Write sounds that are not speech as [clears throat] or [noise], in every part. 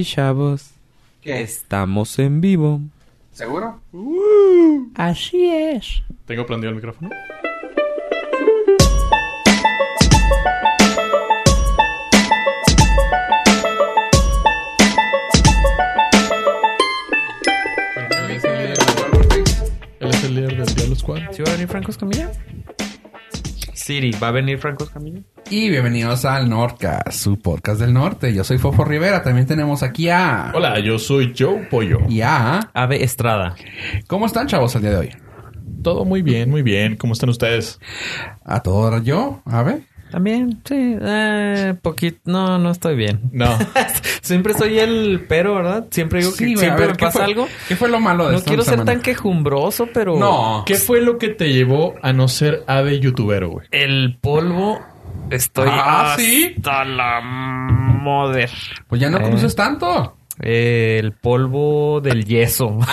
Y chavos, ¿Qué? estamos en vivo. ¿Seguro? Así es. ¿Tengo prendido el micrófono? Él es el líder del Diablo Squad. ¿Sí va a venir Franco Escamilla? Siri, ¿va a venir Franco Escamilla? Y bienvenidos al Nordcast, su podcast del norte. Yo soy Fofo Rivera. También tenemos aquí a... Hola, yo soy Joe Pollo. Y a... Ave Estrada. ¿Cómo están, chavos, el día de hoy? Todo muy bien, muy bien. ¿Cómo están ustedes? A todo yo, a ver. También, sí. Eh, poquito. No, no estoy bien. No. [laughs] Siempre soy el pero, ¿verdad? Siempre digo que Sí, siempre ver, me ¿qué pasa fue- algo. ¿Qué fue lo malo de No esta quiero ser semana? tan quejumbroso, pero... No. ¿Qué fue lo que te llevó a no ser ave youtubero, güey? El polvo... Estoy Ah, ¿sí? hasta la moder. Pues ya no Eh. cruces tanto. El polvo del yeso. [laughs]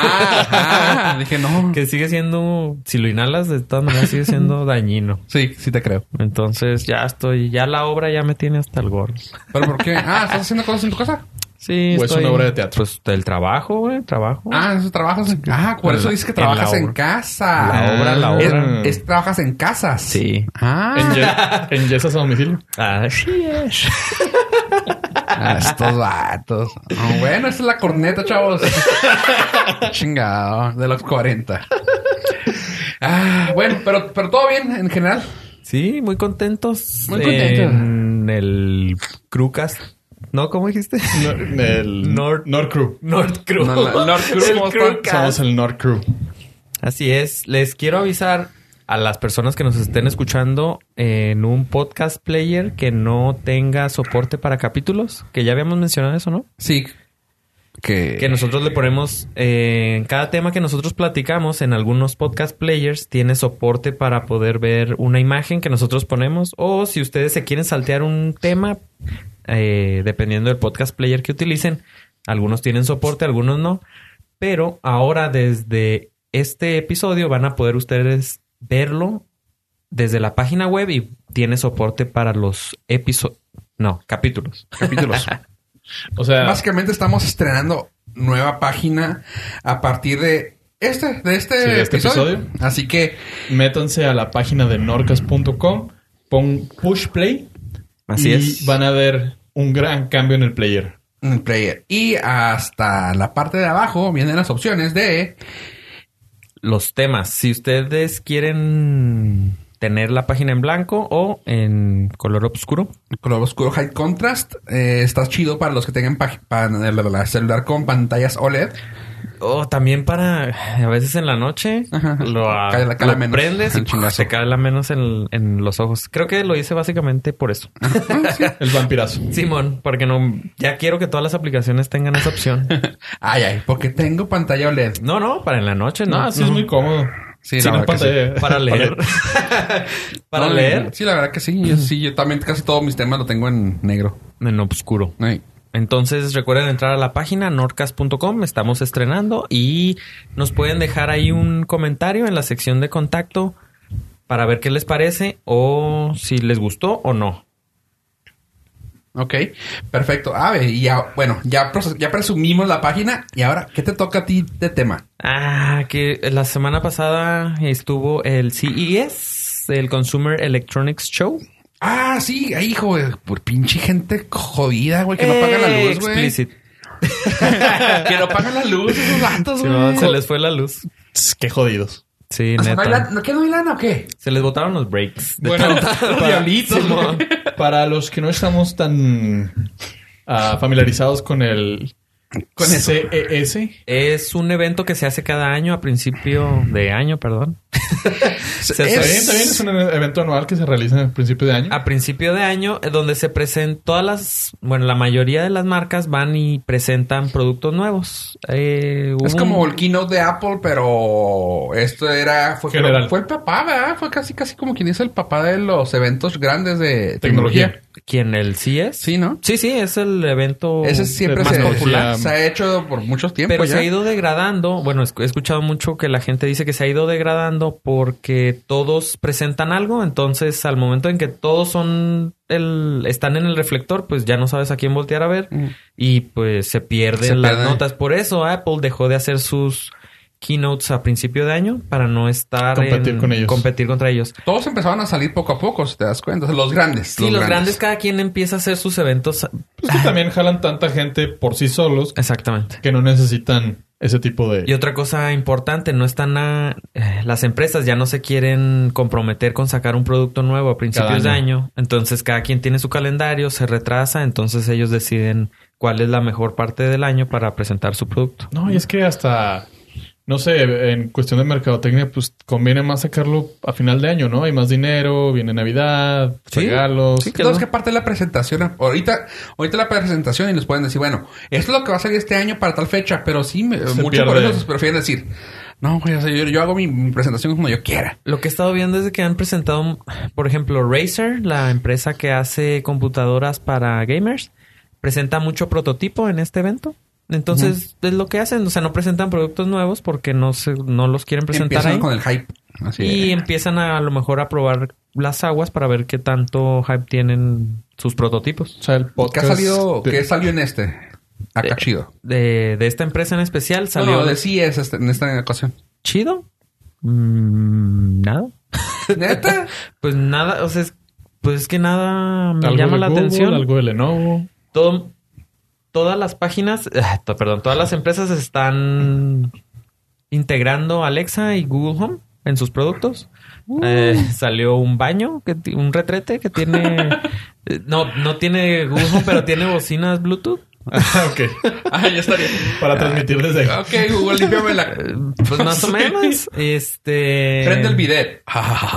Ah. Dije, no. que sigue siendo, si lo inhalas, de todas maneras sigue siendo [laughs] dañino. Sí, sí te creo. Entonces ya estoy, ya la obra ya me tiene hasta el gorro. ¿Pero por qué? Ah, ¿estás haciendo cosas en tu casa? Sí, ¿O es una obra de teatro? Pues del trabajo, güey, trabajo. Ah, eso trabajas en... Ah, por En eso dices que trabajas en, casa. La obra, la obra. Es, trabajas en casas. Sí. Ah. ¿En, ye- [laughs] en Yesas a domicilio? Así es. [laughs] Ah, estos vatos. Ah, bueno, esta es la corneta, chavos. [laughs] Chingado. De los 40. Ah, bueno, pero, pero todo bien en general. Sí, muy contentos. Muy contentos. En el Crewcast. ¿No? ¿Cómo dijiste? No, el Nord- Nord Crew. Nord Crew. No, la- Nord Crew. Somos el Nord Crew. Así es. Les quiero avisar a las personas que nos estén escuchando en un podcast player que no tenga soporte para capítulos, que ya habíamos mencionado eso, ¿no? Sí. Que... Que nosotros le ponemos eh, en cada tema que nosotros platicamos en algunos podcast players tiene soporte para poder ver una imagen que nosotros ponemos o si ustedes se quieren saltear un tema eh, dependiendo del podcast player que utilicen, algunos tienen soporte, algunos no, pero ahora desde este episodio van a poder ustedes verlo desde la página web y tiene soporte para los episodios, no, capítulos. capítulos. [laughs] O sea, Básicamente estamos estrenando nueva página a partir de este, de este, Sí, de este episodio. episodio. Así que métanse a la página de norcas.com, pon push play Así y es. van a ver un gran cambio en el player. en el player. Y hasta la parte de abajo vienen las opciones de los temas. Si ustedes quieren tener la página en blanco o en color oscuro, color oscuro high contrast. Eh, está chido para los que tengan el- el celular con pantallas OLED. O también para a veces en la noche Ajá. lo, ah, Cae la cara lo menos, prendes y [laughs] se cae la menos en, en los ojos. Creo que lo hice básicamente por eso. [laughs] El vampirazo. Simón, porque no ya quiero que todas las aplicaciones tengan esa opción. [laughs] Ay, ay, porque tengo pantalla OLED. No, no, para en la noche, no. No, así es muy cómodo. Sí, Sí, la no para leer. para No, leer Sí, la verdad que sí. Yo, sí, yo también casi todos mis temas lo tengo en negro. en oscuro. Ay. Entonces recuerden entrar a la página norcas.com, estamos estrenando y nos pueden dejar ahí un comentario en la sección de contacto para ver qué les parece o si les gustó o no. Ok, perfecto. A ver, y ya, bueno, ya, ya presumimos la página. Y ahora, ¿qué te toca a ti de tema? Ah, que la semana pasada estuvo el CES, el Consumer Electronics Show. Ah, sí, ay, hijo, güey, por pinche gente jodida, güey, que no paga la luz, güey. Explicit. [laughs] que no pagan la luz, esos datos, Sí, güey. se les fue la luz. Qué jodidos. Sí, O sea, ¿no hay neta. lana- ¿no- ¿Qué no hay lana o qué? Se les botaron los breaks. [laughs] Bueno, para, para los que no estamos tan ah, familiarizados con el Con eso. CES, Es un evento que se hace cada año a principio de año, perdón. [laughs] Se hace- Está bien, está bien, es un evento anual que se realiza en principio de año. a principio de año, eh, donde se presentan todas las, bueno, la mayoría de las marcas van y presentan productos nuevos. Eh, Es como el keynote de Apple, pero esto era... Fue, General. fue el papá, ¿verdad? Fue casi, casi como quien dice el papá de los eventos grandes de tecnología. Tecnología. ¿Quién? ¿El CES? Sí, ¿no? Sí, sí, es el evento Ese siempre más se, popular. Se ha hecho por mucho tiempo Pero ya. se ha ido degradando. Bueno, he escuchado mucho que la gente dice que se ha ido degradando porque todos presentan algo. Entonces, al momento en que todos son el, están en el reflector, pues ya no sabes a quién voltear a ver Mm. y pues se pierden Se las notas. Por eso Apple dejó de hacer sus keynotes a principio de año para no estar Competir en- con ellos. competir contra ellos. Todos empezaban a salir poco a poco, si te das cuenta. Los grandes. Sí, los, grandes. cada quien empieza a hacer sus eventos. Pues que también jalan tanta gente por sí solos Exactamente. que no necesitan ese tipo de... Y otra cosa importante, no están a, eh, las empresas ya no se quieren comprometer con sacar un producto nuevo a principios de año. Entonces cada quien tiene su calendario, se retrasa, entonces ellos deciden cuál es la mejor parte del año para presentar su producto. No, y es que hasta, no sé, en cuestión de mercadotecnia, pues conviene más sacarlo a final de año, ¿no? Hay más dinero, viene Navidad, Sí. regalos. Sí, Entonces, ¿qué parte de la presentación? Ahorita, ahorita la presentación y les pueden decir, bueno, esto es lo que va a salir este año para tal fecha, pero sí, me, mucho por eso prefieren decir, no, güey, o sea, yo, yo hago mi, mi presentación como yo quiera. Lo que he estado viendo es que han presentado, por ejemplo, Razer, la empresa que hace computadoras para gamers, presenta mucho prototipo en este evento. Entonces, es lo que hacen. O sea, no presentan productos nuevos porque no se, no los quieren presentar Empiezan ahí. con el hype. Así Y de- empiezan a, a lo mejor a probar las aguas para ver qué tanto hype tienen sus prototipos. O sea, el ¿Qué ha podcast... salido, de- qué salió en este? Acá Eh, chido. De, de esta empresa en especial No, salió no, de sí es este- en esta ocasión. chido. Mm, nada. [laughs] ¿Neta? Pues nada, o sea, es- pues es que nada me algo llama de la Google, atención. Algo de Lenovo. Todo, todas las páginas, [laughs] ah, perdón, todas las empresas están integrando Alexa y Google Home en sus productos. Eh, salió un baño, que un retrete que tiene... [laughs] eh, no, no tiene Google Home, pero tiene bocinas Bluetooth. [laughs] Ah, ok. ah, ya estaría. Para transmitir desde ahí. Ok, Google, límpiame la... Pues más o menos. Este... Prende el bidet.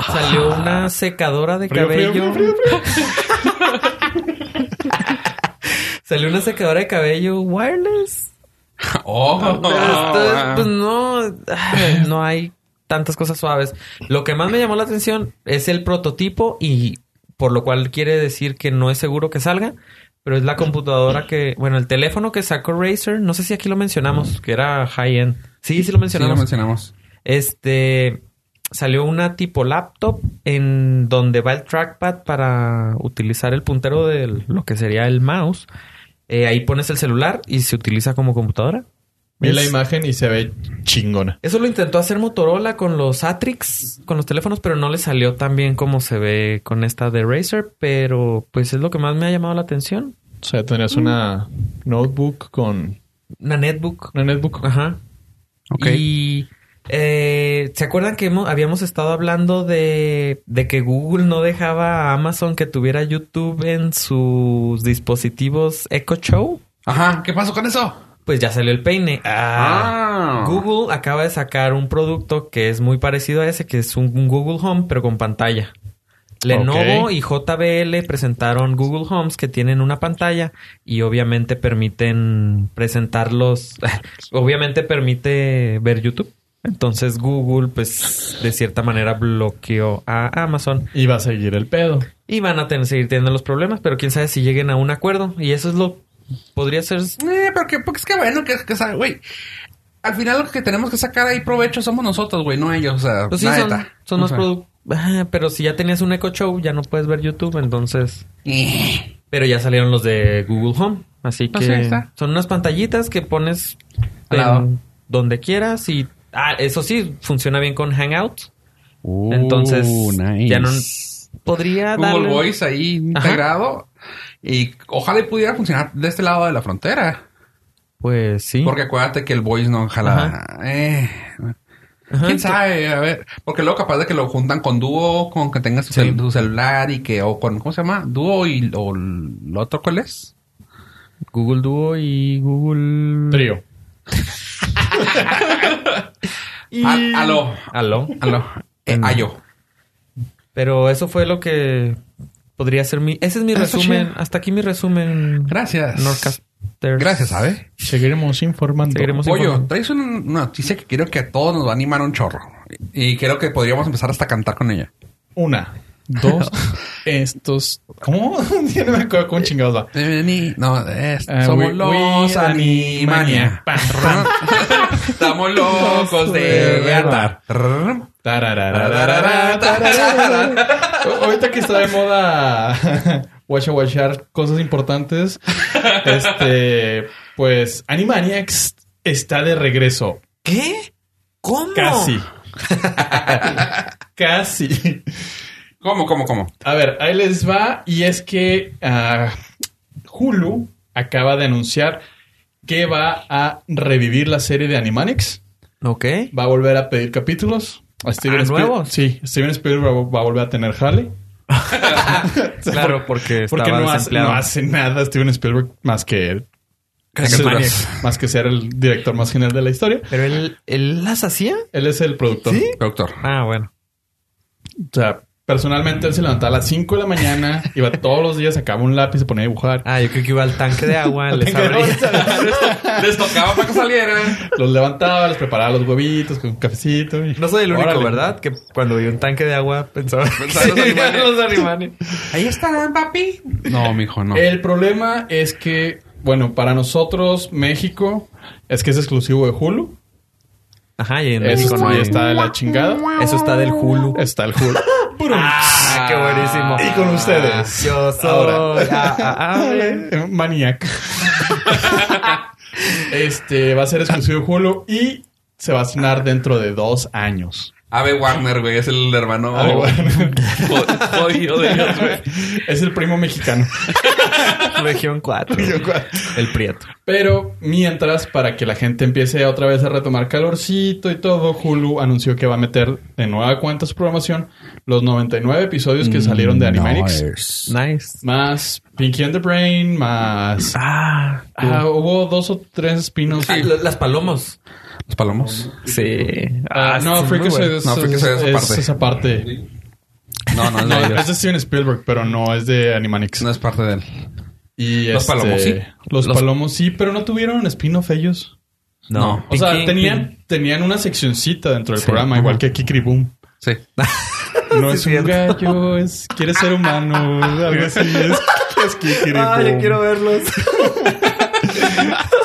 Salió una secadora de Frío, cabello. frío, frío, frío. Salió una secadora de cabello wireless. [laughs] Oh, pues no, no hay tantas cosas suaves. Lo que más me llamó la atención es el prototipo y por lo cual quiere decir que no es seguro que salga, pero es la computadora que, bueno, el teléfono que sacó Razer, no sé si aquí lo mencionamos, que era high end. Sí, sí lo Sí, lo mencionamos. mencionamos. Este salió una tipo laptop en donde va el trackpad para utilizar el puntero de lo que sería el mouse. Eh, ahí pones el celular y se utiliza como computadora. Vi Es- la imagen y se ve chingona. Eso lo intentó hacer Motorola con los Atrix, con los teléfonos, pero no le salió tan bien como se ve con esta de Razer. Pero pues es lo que más me ha llamado la atención. O sea, tenías una notebook con Una netbook. una netbook. Ajá. Ok. Y eh, ¿se acuerdan que hemos- habíamos estado hablando de, de que Google no dejaba a Amazon que tuviera YouTube en sus dispositivos Echo Show? Ajá, ¿qué pasó con eso? Pues ya salió el peine. Ah, Ah. Google acaba de sacar un producto que es muy parecido a ese, que es un, un Google Home, pero con pantalla. Lenovo y JBL presentaron Google Homes que tienen una pantalla y obviamente permiten presentarlos, [laughs] obviamente permite ver YouTube. Entonces Google, pues, de cierta manera bloqueó a Amazon Y va a seguir el pedo. y van a tener, seguir teniendo los problemas, pero quién sabe si lleguen a un acuerdo. Y eso es lo, podría ser Eh, pero que, porque es que bueno, que, que sabe, güey. Al final lo que tenemos que sacar ahí provecho somos nosotros, güey, no ellos. O sea, Pues sí, son, O más sea, productos. Pero si ya tenías un Echo Show, ya no puedes ver YouTube, entonces. eh. Pero ya salieron los de Google Home. Así Pues que ahí está. son unas pantallitas que pones Al lado. en donde quieras y. Ah, eso sí, funciona bien con Hangouts. Entonces, ya no podría Google darle. Voice ahí Ajá. integrado. Y ojalá pudiera funcionar de este lado de la frontera. Pues sí. Porque acuérdate que el voice no jala. Eh, Ajá, ¿Quién sabe? A ver. Porque luego capaz de que lo juntan con Duo, con que tengas tu, Sí. cel- tu celular y que... O con... ¿Cómo se llama? Duo y... O el otro, ¿cuál es? Google Duo y Google. Trío. [laughs] Y- Al- aló. Aló. Aló. Eh. Ayo. Pero eso fue lo que podría ser mi. Ese es mi Eso resumen. Hasta aquí mi resumen. Gracias. Norcasters. Gracias, ¿sabe? Seguiremos informando. Seguiremos Pollo, informando. traes una, noticia que quiero que a todos nos va a animar un chorro. Y creo que podríamos empezar hasta a cantar con ella. Una, dos, [laughs] estos. ¿Cómo? [laughs] no me acuerdo cómo chingados va. Vení- No, es- Ah, somos we- los we Animania. [laughs] Estamos locos de. O- Ahorita que está de moda watcha watchar cosas importantes. este, pues Animaniacs está de regreso. ¿Qué? ¿Cómo? Casi. Casi. ¿Cómo, cómo, cómo? A ver, ahí les va. Y es que ah, Hulu acaba de anunciar que va a revivir la serie de Animaniacs. Ok. Va a volver a pedir capítulos. A Steven Ah, Spiel- ¿nuevos? Sí, Steven Spielberg va, va a volver a tener Harley. [laughs] Claro, porque no hace, no hace nada Steven Spielberg más que Caricaturas. más que ser el director más genial de la historia. Pero él, él las hacía. Él es el productor. ¿Sí? Productor. Ah, bueno. O sea, personalmente él se levantaba a las 5 de la mañana, iba todos los días, sacaba un lápiz, se ponía a dibujar. Ah, yo creo que iba al tanque de agua, [laughs] les tanque de abría. [laughs] Les tocaba para que salieran. Los levantaba, les preparaba los huevitos con un cafecito. y- No soy el único, Órale. ¿verdad? Que cuando vi un tanque de agua pensaba, [laughs] Pensaba en los Sí, animales. en los animales. Ahí estarán, papi. No, mijo, no. El problema es que, bueno, para nosotros, México, es que es exclusivo de Hulu. Ajá, y en Eso México no sí hay. está de la chingada. Eso está del Hulu. Está el Hulu. Ah, qué buenísimo. Y con ustedes. Yo soy. Ahora. Ah, [laughs] Maniac. [laughs] este va a ser exclusivo de Hulu y se va a estrenar dentro de dos años. Ave Warner, güey, es el hermano Ave Warner. jo- [laughs] jodido de ellos, güey. Es el primo mexicano. [laughs] Región 4. El Prieto. Pero mientras, para que la gente empiece otra vez a retomar calorcito y todo, Hulu anunció que va a meter de nueva cuenta su programación los 99 episodios que salieron de Animaniacs. Nice. Más Pinky and the Brain, más... Ah, Ah, hubo dos o tres spin-offs. Ah, las palomos. Los palomos. Sí. Ah, no, bueno. es, No, es es esa parte. No, no, No, no, es de Steven Spielberg, pero no es de Animaniacs. no es parte de él. Y Los este, Palomos, sí. Los, Los- Palomos sí, pero no tuvieron spin-off ellos. No. O sea, Pinky- tenían, tenían una seccioncita dentro del Sí. programa, igual que Kikri Boom. Sí. No [laughs] Sí, es un gallo, es quiere ser humano, algo así. Es, es Kikri [laughs] Ah, yo quiero verlos. [laughs]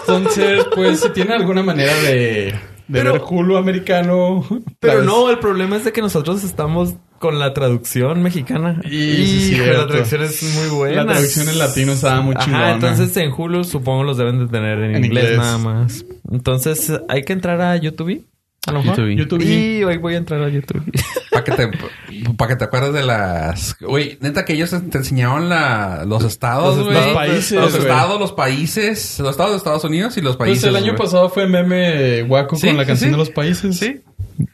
Entonces, pues, si tiene alguna manera de, de Pero- ver Hulu americano. Pero ¿sabes? no, el problema es de que nosotros estamos con la traducción mexicana. Y sí, cierto. la traducción es muy buena. La traducción en latino estaba muy chingona. Ajá, entonces en Hulu supongo los deben de tener en, En inglés, inglés. nada más. Entonces hay que entrar a YouTube. A lo mejor. YouTube. YouTube. Y hoy voy a entrar a YouTube. [laughs] Para que te, para que te acuerdes de las. Güey, neta que ellos te enseñaban la, los estados, Los países, Los estados, los países. Los estados de Estados Unidos y los Pues países. el año pasado fue meme guaco Sí, con la canción sí. de los países. Sí.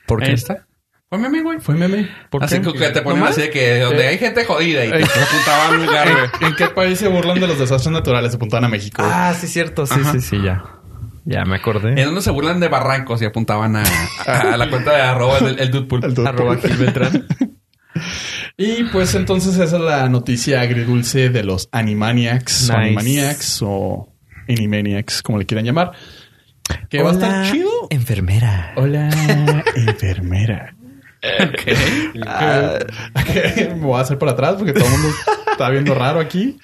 ¿Por Ahí qué? está. Fue meme, güey. Fue meme. ¿Por Así qué? que te ponen así de que donde Eh, hay gente jodida y te eh, [laughs] apuntaban lugar, güey. ¿En qué país se burlan de los desastres naturales? Se apuntaban a México. Ah, sí, cierto. Sí, Ajá. sí, sí, ya. Ya me acordé. En donde se burlan de barrancos y apuntaban a, a la cuenta de arroba el, el Arroba Gil Beltrán. [laughs] Y pues entonces esa es la noticia agridulce de los Animaniacs, o Nice. Animaniacs o Animaniacs, como le quieran llamar. Que va a estar chido. Enfermera. Hola, [laughs] enfermera. Ah, Ok, [laughs] Me voy a hacer para atrás porque todo el mundo está viendo raro aquí.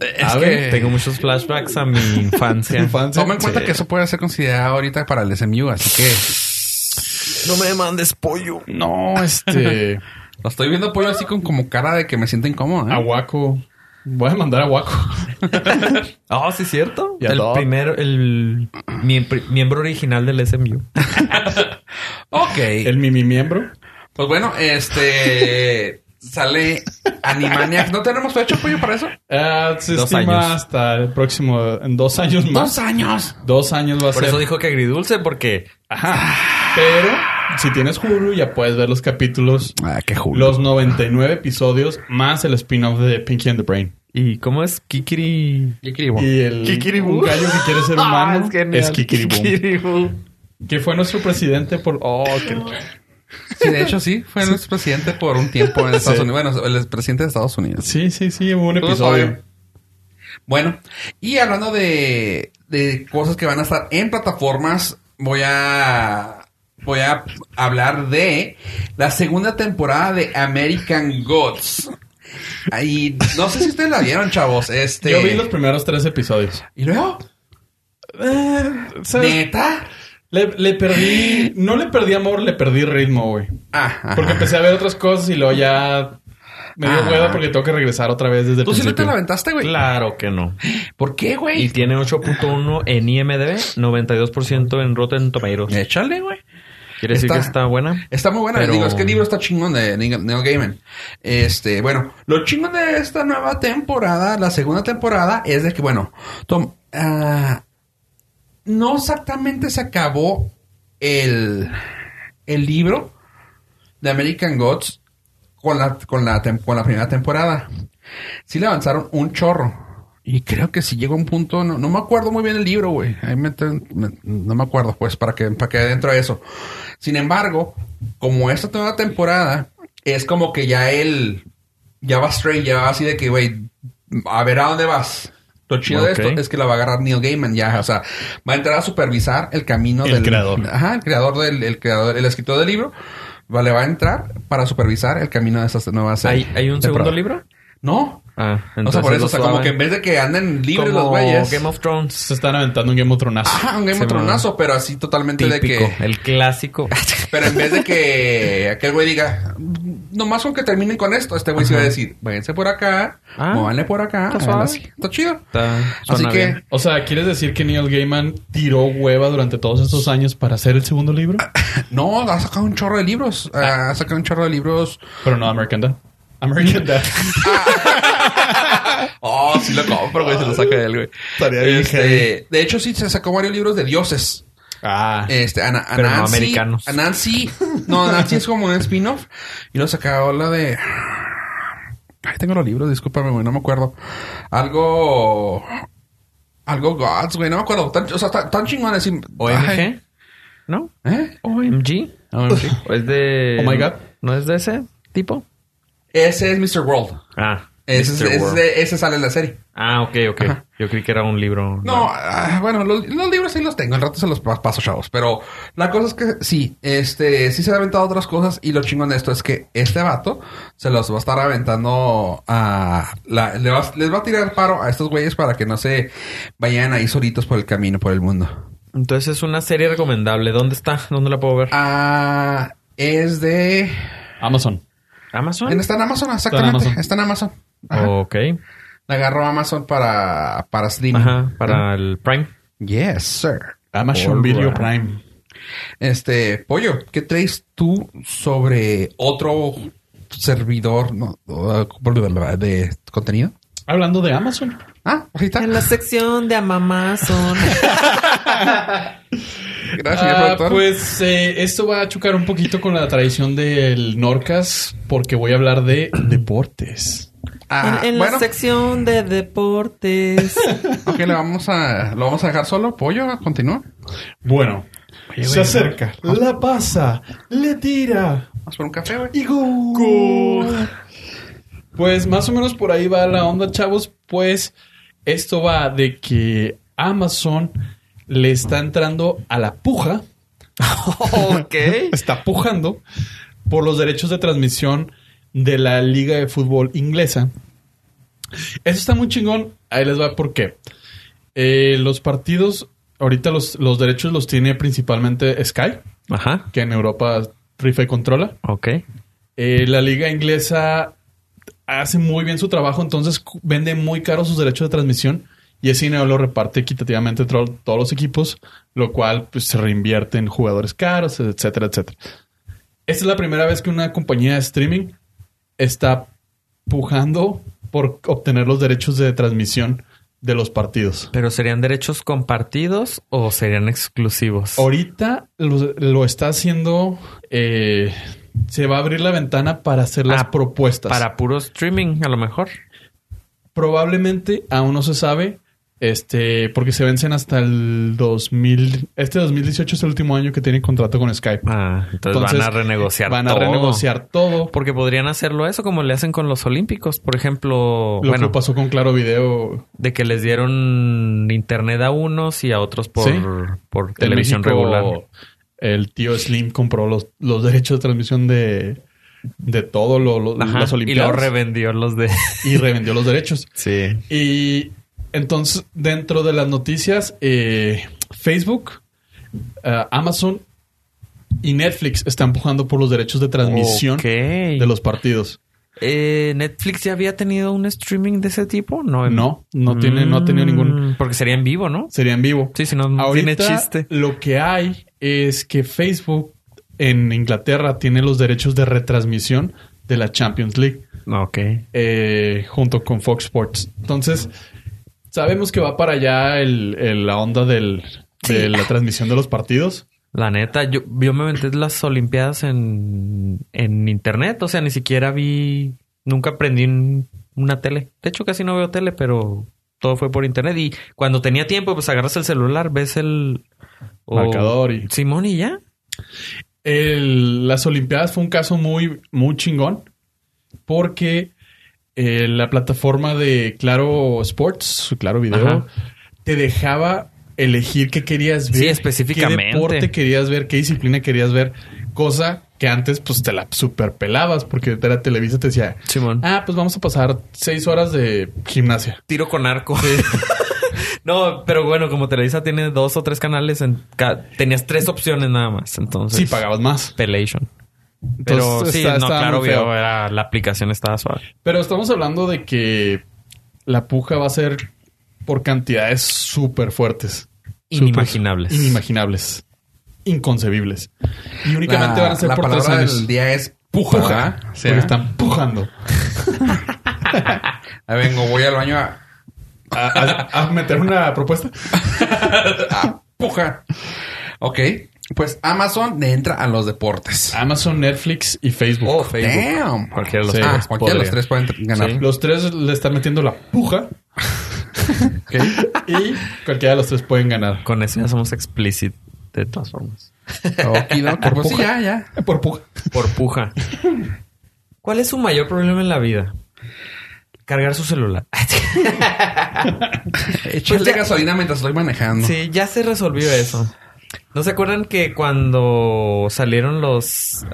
Es A que ver, tengo muchos flashbacks a mi infancia. [laughs] Infancia. Toma en cuenta Sí. que eso puede ser considerado ahorita para el SMU, así que No me mandes pollo. No, este. [laughs] lo estoy viendo pollo así con como cara de que me siento incómodo. ¿eh? Aguaco. Voy a mandar a Waco. [laughs] Ah, sí, cierto. El Doc. primero, el miembro, miembro original del SMU. Ok. El Mimi miembro. Pues bueno, este sale Animaniacs. ¿No tenemos fecha pollo para eso? Ah, se Dos estima años. hasta el próximo. En dos años más. Dos años. Dos años va a Por ser. eso dijo que agridulce, porque Ajá. Pero si tienes Hulu, ya puedes ver los capítulos. Ah, qué julo. Los 99 episodios más el spin-off de Pinky and the Brain. ¿Y cómo es Kikiri? Y el Kikiribú. un gallo que quiere ser [laughs] humano Ah, genial. es Kikiribú. Kikiribú. Que fue nuestro presidente por... Oh, que... [laughs] Sí, de hecho sí, fue nuestro presidente por un tiempo en Estados Sí. Unidos. Bueno, el presidente de Estados Unidos. Sí, sí, sí, hubo un episodio. Bueno, y hablando de, de cosas que van a estar en plataformas, voy a voy a hablar de la segunda temporada de American Gods. Ahí, no sé si ustedes la vieron, chavos. Este. Yo vi los primeros tres episodios. ¿Y luego? Eh. ¿Neta? Le, le perdí... No le perdí amor, le perdí ritmo, güey. Ah. Porque empecé a ver otras cosas y luego ya... me dio Ah. hueva porque tengo que regresar otra vez desde el ¿Tú sí no te principio. la aventaste, güey? Claro que no. ¿Por qué, Y güey? tiene 8.1 en IMDb, 92% en Rotten Tomatoes. Échale, güey. Quiere decir Está- que está buena. Está muy buena. Pero- Digo, es que el libro está chingón de Neil Gaiman. Este, bueno, lo chingón de esta nueva temporada, la segunda temporada, es de que, bueno, Tom, ah, no exactamente se acabó el, el libro de American Gods con la, con la, con la primera temporada. Sí le avanzaron un chorro. Y creo que si llegó a un punto, no, no me acuerdo muy bien el libro, güey. Ahí me- no me acuerdo, pues, para que, para que dentro de eso. Sin embargo, como esta nueva temporada es como que ya él ya va straight, ya va así de que, güey, a ver a dónde vas. Lo chido de esto es que la va a agarrar Neil Gaiman ya, o sea, va a entrar a supervisar el camino El del creador. Ajá, el creador del el creador, el escritor del libro. Va, le va a entrar para supervisar el camino de esta nueva serie. ¿Hay, hay un Temporada. segundo libro? No. Ah, o sea, por eso, o sea, como que en vez de que anden libres Como los güeyes. Game of Thrones. Se están aventando un Game of Thrones. Ajá, un Game Se of Thronazo, pero así totalmente Típico, de que. el clásico. [laughs] Pero en vez de que aquel güey diga, nomás con que terminen con esto, este güey se va a decir, váyanse por acá, Ah, móvanle por acá, está así. Está chido. Está- Así que, bien. O sea, ¿quieres decir que Neil Gaiman tiró hueva durante todos estos años para hacer el segundo libro? [coughs] no, ha sacado un chorro de libros. Ha sacado un chorro de libros. Pero no American Dad. American Dad. [laughs] Oh, sí lo compro, güey, se lo saca de él, güey. Estaría bien Este, de hecho, sí, se sacó varios libros de dioses. ah. Este, a, Pero no americanos. A Nancy. No, Nancy es como un spin-off. Y lo sacaba la de. Ay, tengo los libros, discúlpame, güey, no me acuerdo. Algo. Algo Gods, güey, no me acuerdo. Tan, o sea, tan, tan chingones. y- OMG, Ay, ¿no? ¿Eh? OMG. [laughs] ¿O es de... Oh my God. ¿No es de ese tipo? Ese es Mr. World. Ah. Ese, es- Mr. ese, World. ese sale en la serie. Ah, ok, ok. Ajá. Yo creí que era un libro. No, ah, bueno, los, los libros sí los tengo, al rato se los pa- paso, chavos. Pero la cosa es que sí, este, sí se ha aventado otras cosas y lo chingón de esto es que este vato se los va a estar aventando a... la- le va- les va a tirar paro a estos güeyes para que no se vayan ahí solitos por el camino, por el mundo. Entonces es una serie recomendable. ¿Dónde está? ¿Dónde la puedo ver? Ah, es de... Amazon. ¿Amazon? Está en Amazon, exactamente. Amazon. Está en Amazon. Ajá. Ok. La agarró Amazon para, para streaming. Ajá. Para el Prime. Yes, sir. Amazon. Video Prime. Este, Pollo, ¿qué traes tú sobre otro servidor no, de contenido? Hablando de Amazon. Ah, ahorita. En la sección de Amazon. [laughs] Gracias, Ah, pues eh, esto va a chocar un poquito con la tradición del Norcas porque voy a hablar de deportes. Ah, en en bueno, la sección de deportes. [laughs] ok, le vamos a, lo vamos a dejar solo. Pollo, continúa. Bueno, se acerca, la pasa, le tira Vamos por un café, güey. y gol. Pues más o menos por ahí va la onda, chavos. Pues esto va de que Amazon le está entrando a la puja [laughs] ok. [laughs] está pujando por los derechos de transmisión de la Liga de Fútbol Inglesa. Eso está muy chingón. Ahí les va por qué. Eh, los partidos, ahorita los, los derechos los tiene principalmente Sky, Ajá. que en Europa FIFA controla. Ok. Eh, la Liga Inglesa hace muy bien su trabajo, entonces vende muy caro sus derechos de transmisión y ese dinero lo reparte equitativamente entre todos los equipos, lo cual pues, se reinvierte en jugadores caros, etcétera, etcétera. Esta es la primera vez que una compañía de streaming está pujando por obtener los derechos de transmisión de los partidos. ¿Pero serían derechos compartidos o serían exclusivos? Ahorita lo, lo está haciendo, eh, se va a abrir la ventana para hacer las Ah, propuestas. Para puro streaming, a lo mejor. Probablemente aún no se sabe, este, porque se vencen hasta el 2000. Este 2018 es el último año que tienen contrato con Skype. Ah, entonces, van a renegociar Van a todo. renegociar todo. Porque podrían hacerlo eso como le hacen con los Olímpicos. Por ejemplo, Lo bueno, que pasó con Claro Video de que les dieron internet a unos y a otros por, Sí. por televisión México, regular. El tío Slim compró los, los derechos de transmisión de, de todo lo, lo- Ajá, las y Olimpiadas luego revendió los de... y revendió los derechos. [laughs] Sí. Y entonces, dentro de las noticias, eh, Facebook, eh, Amazon y Netflix están empujando por los derechos de transmisión de los partidos. Eh, Netflix ya había tenido un streaming de ese tipo, no. No, no tiene, no ha tenido ningún. Mm, Porque sería en vivo, ¿no? Sería en vivo. Sí, si no, Ahorita tiene chiste. lo que hay es que Facebook en Inglaterra tiene los derechos de retransmisión de la Champions League Ok. eh, junto con Fox Sports. Entonces, sabemos que va para allá el, el- la onda del, de la transmisión de los partidos. La neta, yo, yo me aventé las Olimpiadas en, en internet. O sea, ni siquiera vi. Nunca prendí un- una tele. De hecho, casi no veo tele, pero todo fue por internet. Y cuando tenía tiempo, pues agarras el celular, ves el. o- Marcador y- Simón y ya. El- las Olimpiadas fue un caso muy, muy chingón porque eh, la plataforma de Claro Sports, Claro Video, Ajá. te dejaba elegir qué querías ver. Sí, específicamente. Qué deporte querías ver, qué disciplina querías ver. Cosa que antes pues te la super pelabas porque era Televisa te decía, Simón. ah, pues vamos a pasar seis horas de gimnasia. Tiro con arco. [laughs] no, pero bueno, como Televisa tiene dos o tres canales, en ca- tenías tres opciones nada más. Entonces, Sí, pagabas más. Pelation. Pero Entonces, sí, está- no, claro, veo, era, la aplicación estaba suave. Pero estamos hablando de que la puja va a ser por cantidades súper fuertes. Inimaginables. Inimaginables. Inconcebibles. Y únicamente La- van a ser la por tres palabra años. del día es puja. Puja. están pujando. [laughs] Ahí vengo, voy al baño a, A, a- a meter una propuesta. [laughs] a puja. Ok. Pues Amazon le entra a los deportes. Amazon, Netflix y Facebook. Oh, Facebook. Damn. Cualquiera de los Sí. Ah, tres cualquiera de los tres pueden ganar. Sí. Los tres le están metiendo la puja. [laughs] Y cualquiera de los tres pueden ganar. Con eso ya somos explicit de todas formas. [laughs] Por Pues sí, ya, ya. Por puja. Por puja. ¿Cuál es su mayor problema en la vida? Cargar su celular. [laughs] Echarle ya- gasolina mientras estoy manejando. Sí, ya se resolvió eso. ¿No se acuerdan que cuando salieron los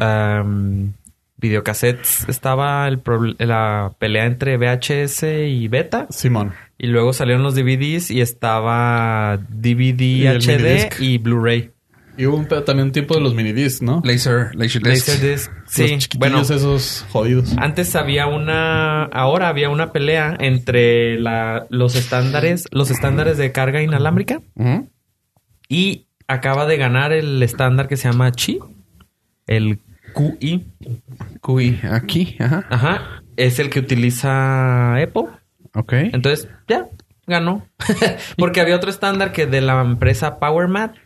videocassettes estaba el la pelea entre VHS y beta? Simón. Y luego salieron los DVDs y estaba DVD Y HD y Blu-ray. Y hubo un también un tiempo de los minidiscs, ¿no? Laser, laser disc. Laserdisc. Los Sí, chiquitillos bueno. esos jodidos. Antes había una, ahora había una pelea entre la, los estándares, los estándares de carga inalámbrica y acaba de ganar el estándar que se llama Qi, el QI. QI. Aquí. Ajá. Ajá, es el que utiliza Apple. Ok. Entonces, ya, ganó. [laughs] Porque había otro estándar que de la empresa PowerMat.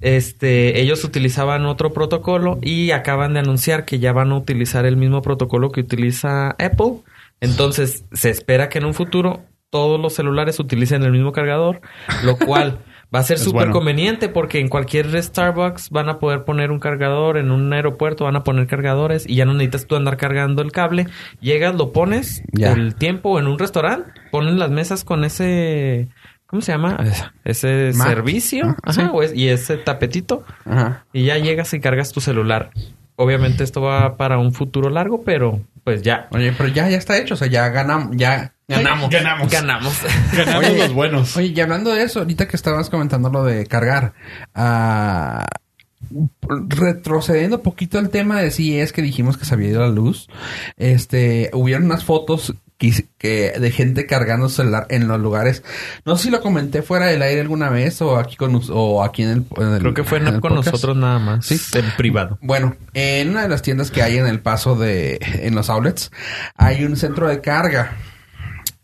Este, ellos utilizaban otro protocolo y acaban de anunciar que ya van a utilizar el mismo protocolo que utiliza Apple. Entonces, se espera que en un futuro todos los celulares utilicen el mismo cargador, lo cual [laughs] va a ser súper bueno. conveniente porque en cualquier Starbucks van a poder poner un cargador, en un aeropuerto van a poner cargadores y ya no necesitas tú andar cargando el cable. Llegas, lo pones, Ya. el tiempo en un restaurante, ponen las mesas con ese, ¿cómo se llama? Ese servicio, Ah, Ajá, sí. o es- y ese tapetito Ajá. y ya llegas y cargas tu celular. Obviamente esto va para un futuro largo, pero pues ya Oye, pero ya, ya está hecho. O sea, ya ganamos. Ya ganamos. Ganamos. ganamos. [laughs] Ganamos Oye, los buenos. Oye, y hablando de eso, ahorita que estabas comentando lo de cargar, ah, retrocediendo un poquito el tema de si es que dijimos que se había ido la luz, este, hubieron unas fotos que, que- de gente cargando celular en los lugares. No sé si lo comenté fuera del aire alguna vez o aquí con o aquí en el, en el- Creo que fue en no el con podcast. nosotros nada más. Sí. En privado. Bueno, en una de las tiendas que hay en el paso de, en los outlets, hay un centro de carga.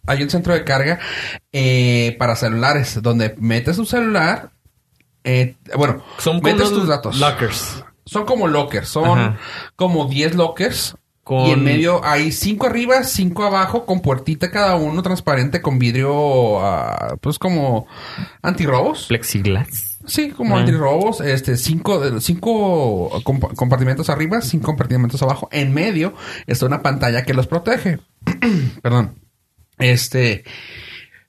Hay un centro de carga eh, para celulares, donde metes tu celular. eh, bueno, Son metes tus datos. lockers. Son como lockers, son Ajá. como 10 lockers. Con- Y en medio hay 5 arriba, 5 abajo, con puertita cada uno, transparente, con vidrio, ah, pues como antirrobos. Plexiglas. Sí, como Ah. antirrobos, este, cinco, cinco compa- compartimentos arriba, cinco compartimentos abajo. En medio está una pantalla que los protege. [clears throat] Perdón. Este,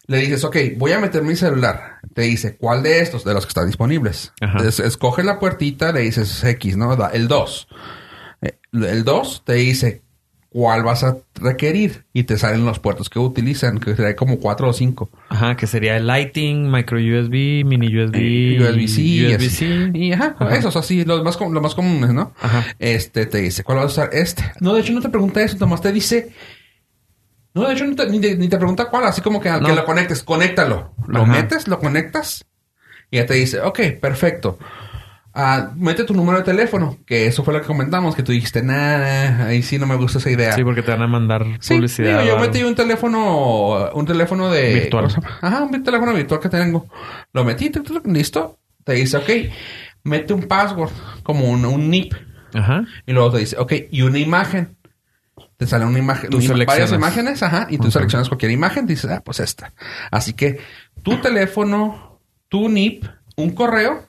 le dices, ok, voy a meter mi celular. Te dice, ¿cuál de estos? De los que están disponibles. Ajá. Es- escoge la puertita, le dices X, ¿no? Da- El 2. Eh, El 2 te dice cuál vas a requerir y te salen los puertos que utilizan, que sería como cuatro o cinco. Ajá, que sería el Lighting, Micro USB, Mini USB, USB-C y así. USB-C. Y ajá, Ajá. esos así, los más, com- los más comunes, ¿no? Ajá. Este te dice, ¿cuál vas a usar? Este. No, de hecho no te pregunta eso, nomás te dice... No, de hecho te- ni, te, ni te pregunta cuál, así como que No. que lo conectes, conéctalo. Lo Ajá. metes, lo conectas y ya te dice, ok, perfecto. Ah, mete tu número de teléfono, que eso fue lo que comentamos, que tú dijiste, nada, ahí sí no me gusta esa idea. Sí, porque te van a mandar Sí, publicidad. digo, yo metí un teléfono, un teléfono de... Virtual. Ajá, un teléfono virtual que tengo. Lo metí, listo. Te dice, ok, mete un password, como un, un NIP. Ajá. Y luego te dice, ok, y una imagen. Te sale una imagen, Tú una- varias imágenes, ajá, y tú seleccionas cualquier imagen, dices, ah, pues esta. Así que tu teléfono, tu NIP, un correo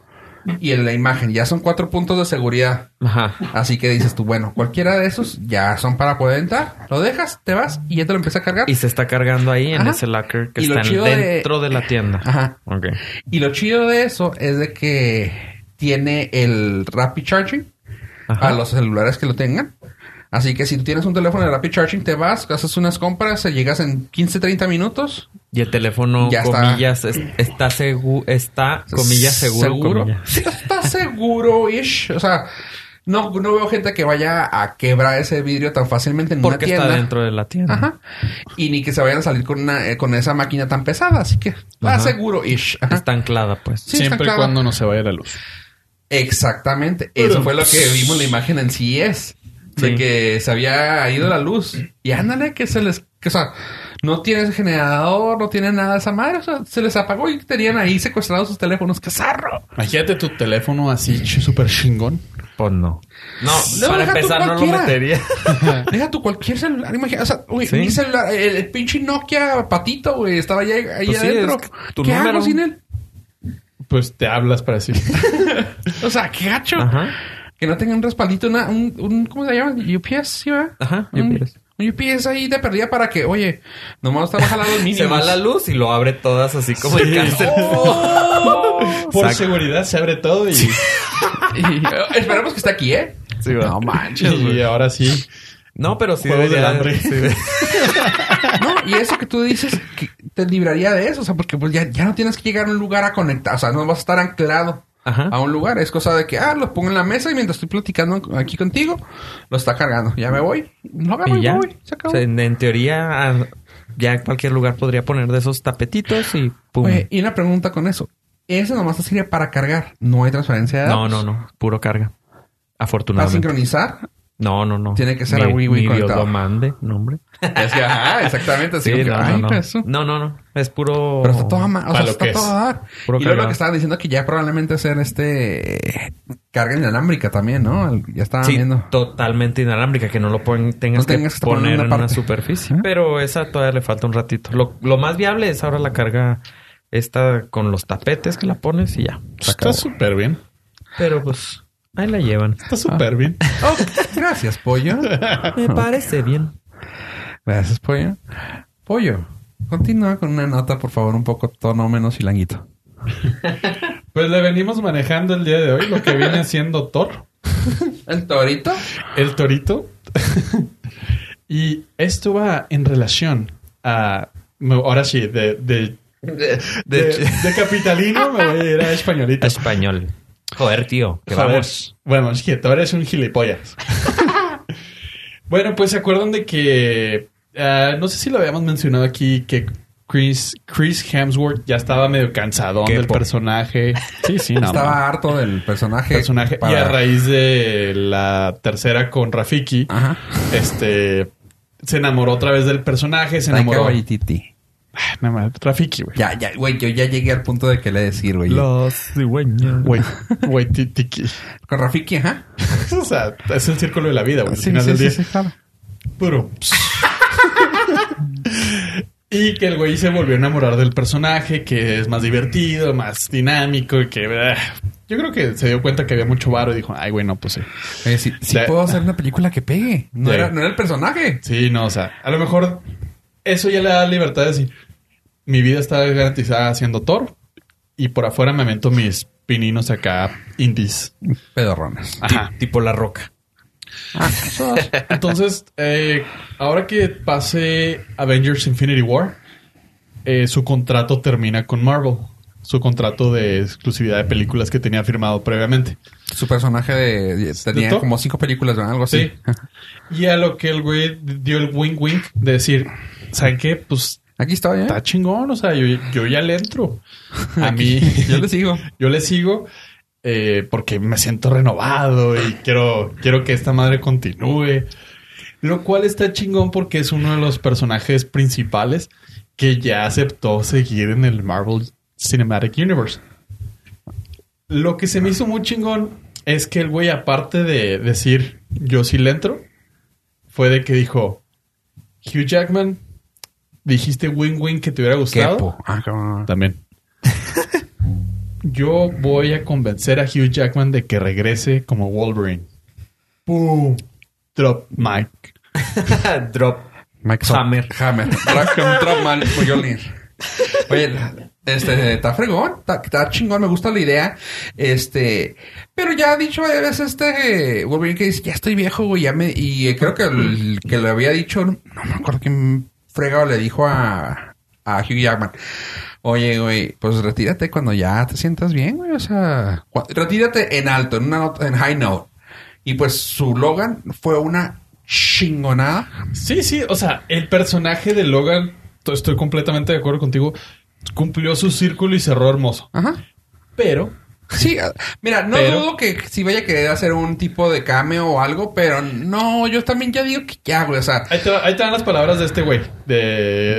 y en la imagen. Ya son cuatro puntos de seguridad. Ajá. Así que dices tú, bueno, cualquiera de esos ya son para poder entrar. Lo dejas, te vas y ya te lo empieza a cargar. Y se está cargando ahí en Ajá. ese locker que Y está dentro de... la tienda. Ajá. Ok. Y lo chido de eso es de que tiene el Rapid Charging Ajá. a los celulares que lo tengan. Así que si tú tienes un teléfono de Rapid Charging, te vas, haces unas compras, llegas en 15, 30 minutos. Y el teléfono, Ya está. comillas, es- está seguro, está, comillas, seguro, Seguro. comillas. [laughs] Está seguro-ish. O sea, no, no veo gente que vaya a quebrar ese vidrio tan fácilmente en Porque una tienda. está dentro de la tienda. Ajá. Y ni que se vayan a salir con, una, eh, con esa máquina tan pesada. Así que está seguro-ish. Está anclada, pues. Sí, Siempre y cuando no se vaya la luz. Exactamente. Eso fue lo que vimos en la imagen en CES. De Sí. que se había ido la luz. Y ándale, que se les... Que, o sea, no tiene generador, no tiene nada de esa madre. O sea, se les apagó y tenían ahí secuestrados sus teléfonos. ¡Qué zarro! Imagínate tu teléfono así súper chingón. Pues no. No, No, para empezar no lo metería. [laughs] Deja tu cualquier celular. Imagina, o sea, güey, Sí. mi celular, el, el pinche Nokia patito, güey, estaba ahí, ahí Pues sí, adentro. es que tu ¿Qué número. hago sin él? Pues te hablas para decir. [laughs] O sea, qué gacho. Ajá. Que no tenga un respaldito, una, un, un, ¿cómo se llama? UPS, ¿sí va? Ajá, UPS. Un UPS ahí de perdida para que, oye, nomás estaba jalando [laughs] el mínimo. Se va la luz y lo abre todas así como el cáncer. [laughs] Por Exacto. seguridad se abre todo y, [laughs] Y, eh, esperemos que esté aquí, ¿eh? Sí, no manches, y ahora sí. No, pero sí Juegos debería- del hambre. sí de- No, y eso que tú dices, que te libraría de eso. O sea, porque pues ya, ya no tienes que llegar a un lugar a conectar. O sea, no vas a estar anclado Ajá. a un lugar. Es cosa de que, ah, lo pongo en la mesa y mientras estoy platicando aquí contigo, lo está cargando. Ya me voy. Lo agarro y, Y ya. me voy. Se acabó. O sea, en, en teoría, ah, ya en cualquier lugar podría poner de esos tapetitos y pum. Oye, y una pregunta con eso. Ese nomás sirve para cargar. No hay transferencia de no, datos. no, no. Puro carga. Para Afortunadamente. sincronizar. No, no, no. Tiene que ser Ni- a Wii Wii Dios conectado. lo mande, no, hombre. [laughs] Es que, ajá, exactamente. Así Sí, como que, no, no, no. pues, no, no, no. Es puro... Pero está todo mal, o sea, lo está todo a dar. Puro y luego lo que estaban diciendo que ya probablemente hacer este carga inalámbrica también, ¿no? Ya estaban Sí, viendo. totalmente inalámbrica, que no lo pueden, tengas, No tengas que que poner en en una una parte. superficie. Ajá. Pero esa todavía le falta un ratito. Lo, lo más viable es ahora la carga esta con los tapetes que la pones y ya. Está súper bien. Pero pues ahí la llevan. Está súper bien. Oh, gracias, pollo. Me parece bien. Gracias, pollo. Pollo, continúa con una nota, por favor, un poco tono menos hilanguito. Pues le venimos manejando el día de hoy lo que viene siendo Thor, ¿El torito? el torito. y esto va en relación a. Ahora sí, de, de, De, de, de capitalino me voy a ir a españolito. español. Joder, tío. Que Joder. vamos. Bueno, es que Thor es un gilipollas. [laughs] bueno, pues se acuerdan de que. ah, no sé si lo habíamos mencionado aquí, que Chris, Chris Hemsworth ya estaba medio cansado del personaje. Sí, sí, no. Estaba harto del personaje. personaje. Y a raíz de la tercera con Rafiki, Ajá. este se enamoró otra vez del personaje, se Taika enamoró. Waititi. Ah, nada más, Rafiki, güey. Ya, ya, güey, yo ya llegué al punto de que le decir, güey. Los cigüeños. Güey, güey, ti- tiki. Con Rafiki, ajá. [laughs] O sea, es el círculo de la vida, güey. al Sí, final sí, del día. sí, claro. [laughs] Y que el güey se volvió a enamorar del personaje, que es más divertido, más dinámico, y que ah, yo creo que se dio cuenta que había mucho varo y dijo, ay, güey, no, pues sí. Oye, sí, puedo hacer una película que pegue. No, Sí. era, no era el personaje. Sí, no, o sea, a lo mejor eso ya le da libertad de decir, mi vida está garantizada haciendo Thor y por afuera me avento mis pininos acá indies. Pedorrones. Ajá. Tipo la roca. Entonces, eh, ahora que pase Avengers Infinity War, eh, su contrato termina con Marvel. Su contrato de exclusividad de películas que tenía firmado previamente. Su personaje de, tenía como cinco películas, ¿verdad? Algo así. Sí. Y a lo que el güey dio el wink wink de decir, ¿saben qué? Pues Aquí estoy, ¿eh? está chingón, o sea, yo, yo ya le entro. A mí, [laughs] Yo le sigo. yo le sigo eh, porque me siento renovado y quiero, quiero que esta madre continúe. Lo cual está chingón porque es uno de los personajes principales que ya aceptó seguir en el Marvel Cinematic Universe. Lo que se me hizo muy chingón es que el güey, aparte de decir yo sí le entro, fue de que dijo Hugh Jackman, dijiste win win que te hubiera gustado. Kepo. Ah, cabrón. También. Yo voy a convencer a Hugh Jackman de que regrese como Wolverine. ¡Pum! Drop mic. [laughs] Drop. Mike Hammer. Hammer. [laughs] Drop, drop man, Mjolnir. Oye, este, está fregón, está, chingón, me gusta la idea. Este, pero ya ha dicho a veces este Wolverine que dice, ya estoy viejo, güey, ya me, y creo que el que le había dicho, no me acuerdo quién fregado le dijo a, a Hugh Jackman. Oye, güey, pues retírate cuando ya te sientas bien, güey. O sea, retírate en alto, en una nota, en high note. Y pues su Logan fue una chingonada. Sí, sí, o sea, el personaje de Logan, to- estoy completamente de acuerdo contigo, cumplió su círculo y cerró hermoso. Ajá. Pero, Sí, mira, no Pero- dudo que si vaya a querer hacer un tipo de cameo o algo, pero no, yo también ya digo que ya, güey. O sea, ahí te, va- ahí te dan las palabras de este güey, de,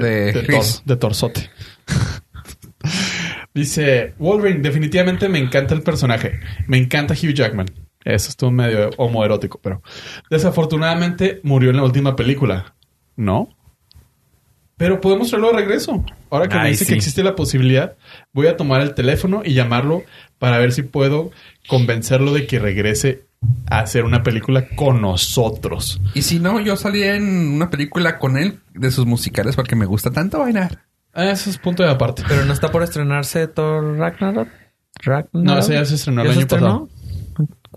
De de, Chris. de Torsote. [laughs] Dice, Wolverine, definitivamente me encanta el personaje. Me encanta Hugh Jackman. Eso estuvo medio homoerótico, pero desafortunadamente murió en la última película. ¿No? Pero podemos traerlo de regreso. Ahora que me dice sí. que existe la posibilidad, voy a tomar el teléfono y llamarlo para ver si puedo convencerlo de que regrese a hacer una película con nosotros. y si no, yo salí en una película con él de sus musicales porque me gusta tanto bailar. Ah, Ese es punto de aparte. Pero no está por estrenarse Thor Ragnarok. Ragnarok? No, ese ya se estrenó el ¿Ya se año estrenó?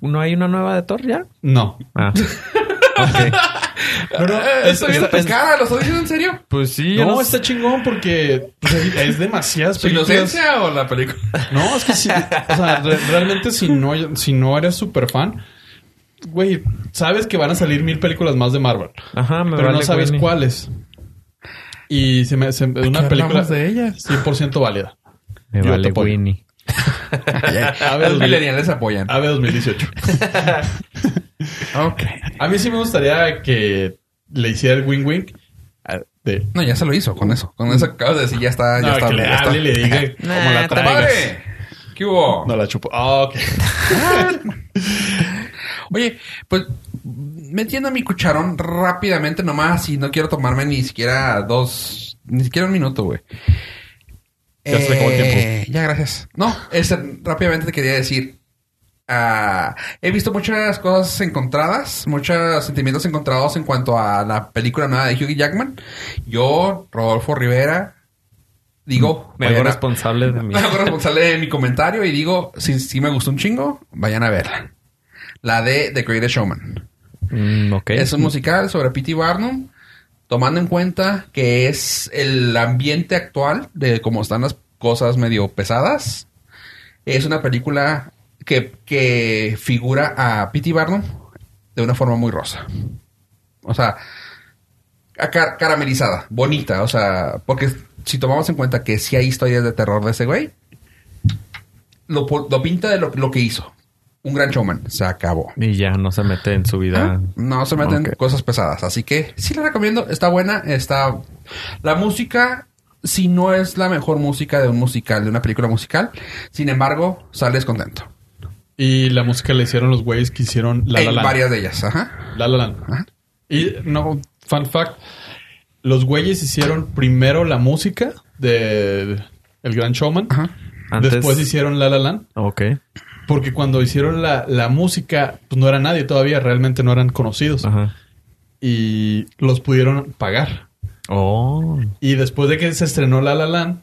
¿No hay una nueva de Thor ya? No. Ah. [laughs] ok. No, no, Eh, es- estoy viendo está- cara, ¿lo estoy diciendo en serio? Pues sí. no, no está chingón porque pues, es demasiadas ¿Su películas. inocencia o la película? No, es que sí. O sea, re- realmente si no, si no eres súper fan, güey, sabes que van a salir mil películas más de Marvel. Ajá, me pero no sabes Winnie. cuáles. Y se me, se- una película de ellas? 100% válida. Me Yo vale. Winnie. [laughs] Ave, Los 2000 millennials apoyan. Ave 2018. [laughs] Ok. A mí sí me gustaría que le hiciera el wing wing. ah, de- No, ya se lo hizo con eso. Con eso acabas de decir, ya está, ya No, está. que le ya está. hable y le diga [laughs] cómo la. ¡Padre! ¿Qué hubo? No la chupo. Ah, ok. Oye, pues metiendo mi cucharón rápidamente nomás y no quiero tomarme ni siquiera dos, ni siquiera un minuto, güey. Ya se le acabó el tiempo. Ya, gracias. No, este, rápidamente te quería decir. ah, he visto muchas cosas encontradas, muchos sentimientos encontrados en cuanto a la película nueva de Hugh Jackman. Yo, Rodolfo Rivera, digo, Me hago vayan a- responsable de mí. [laughs] me hago responsable de mi comentario y digo, si, si me gustó un chingo, vayan a verla. La de The Greatest Showman. Mm, ok. Es un musical sobre P.T. Barnum, tomando en cuenta que es el ambiente actual de cómo están las cosas medio pesadas. Es una película que, que figura a P.T. Barnum de una forma muy rosa. O sea, caramelizada, bonita. O sea, porque si tomamos en cuenta que sí hay historias de terror de ese güey, lo, lo pinta de lo, lo que hizo. Un gran showman. Se acabó. Y ya no se mete en su vida. Ah, No se meten Ok. cosas pesadas. Así que sí la recomiendo. Está buena. Está. La música, si no es la mejor música de un musical, de una película musical, sin embargo, sales contento. Y la música la hicieron los güeyes que hicieron La La Land. varias de ellas. Ajá. La La Land. Ajá. Y no, fun fact, los güeyes hicieron primero la música de El Gran Showman. Ajá. Antes- Después hicieron La La Land. Ok. Porque cuando hicieron la, la música, pues no era nadie todavía, realmente no eran conocidos. Ajá. Y los pudieron pagar. Oh. Y después de que se estrenó La La Land,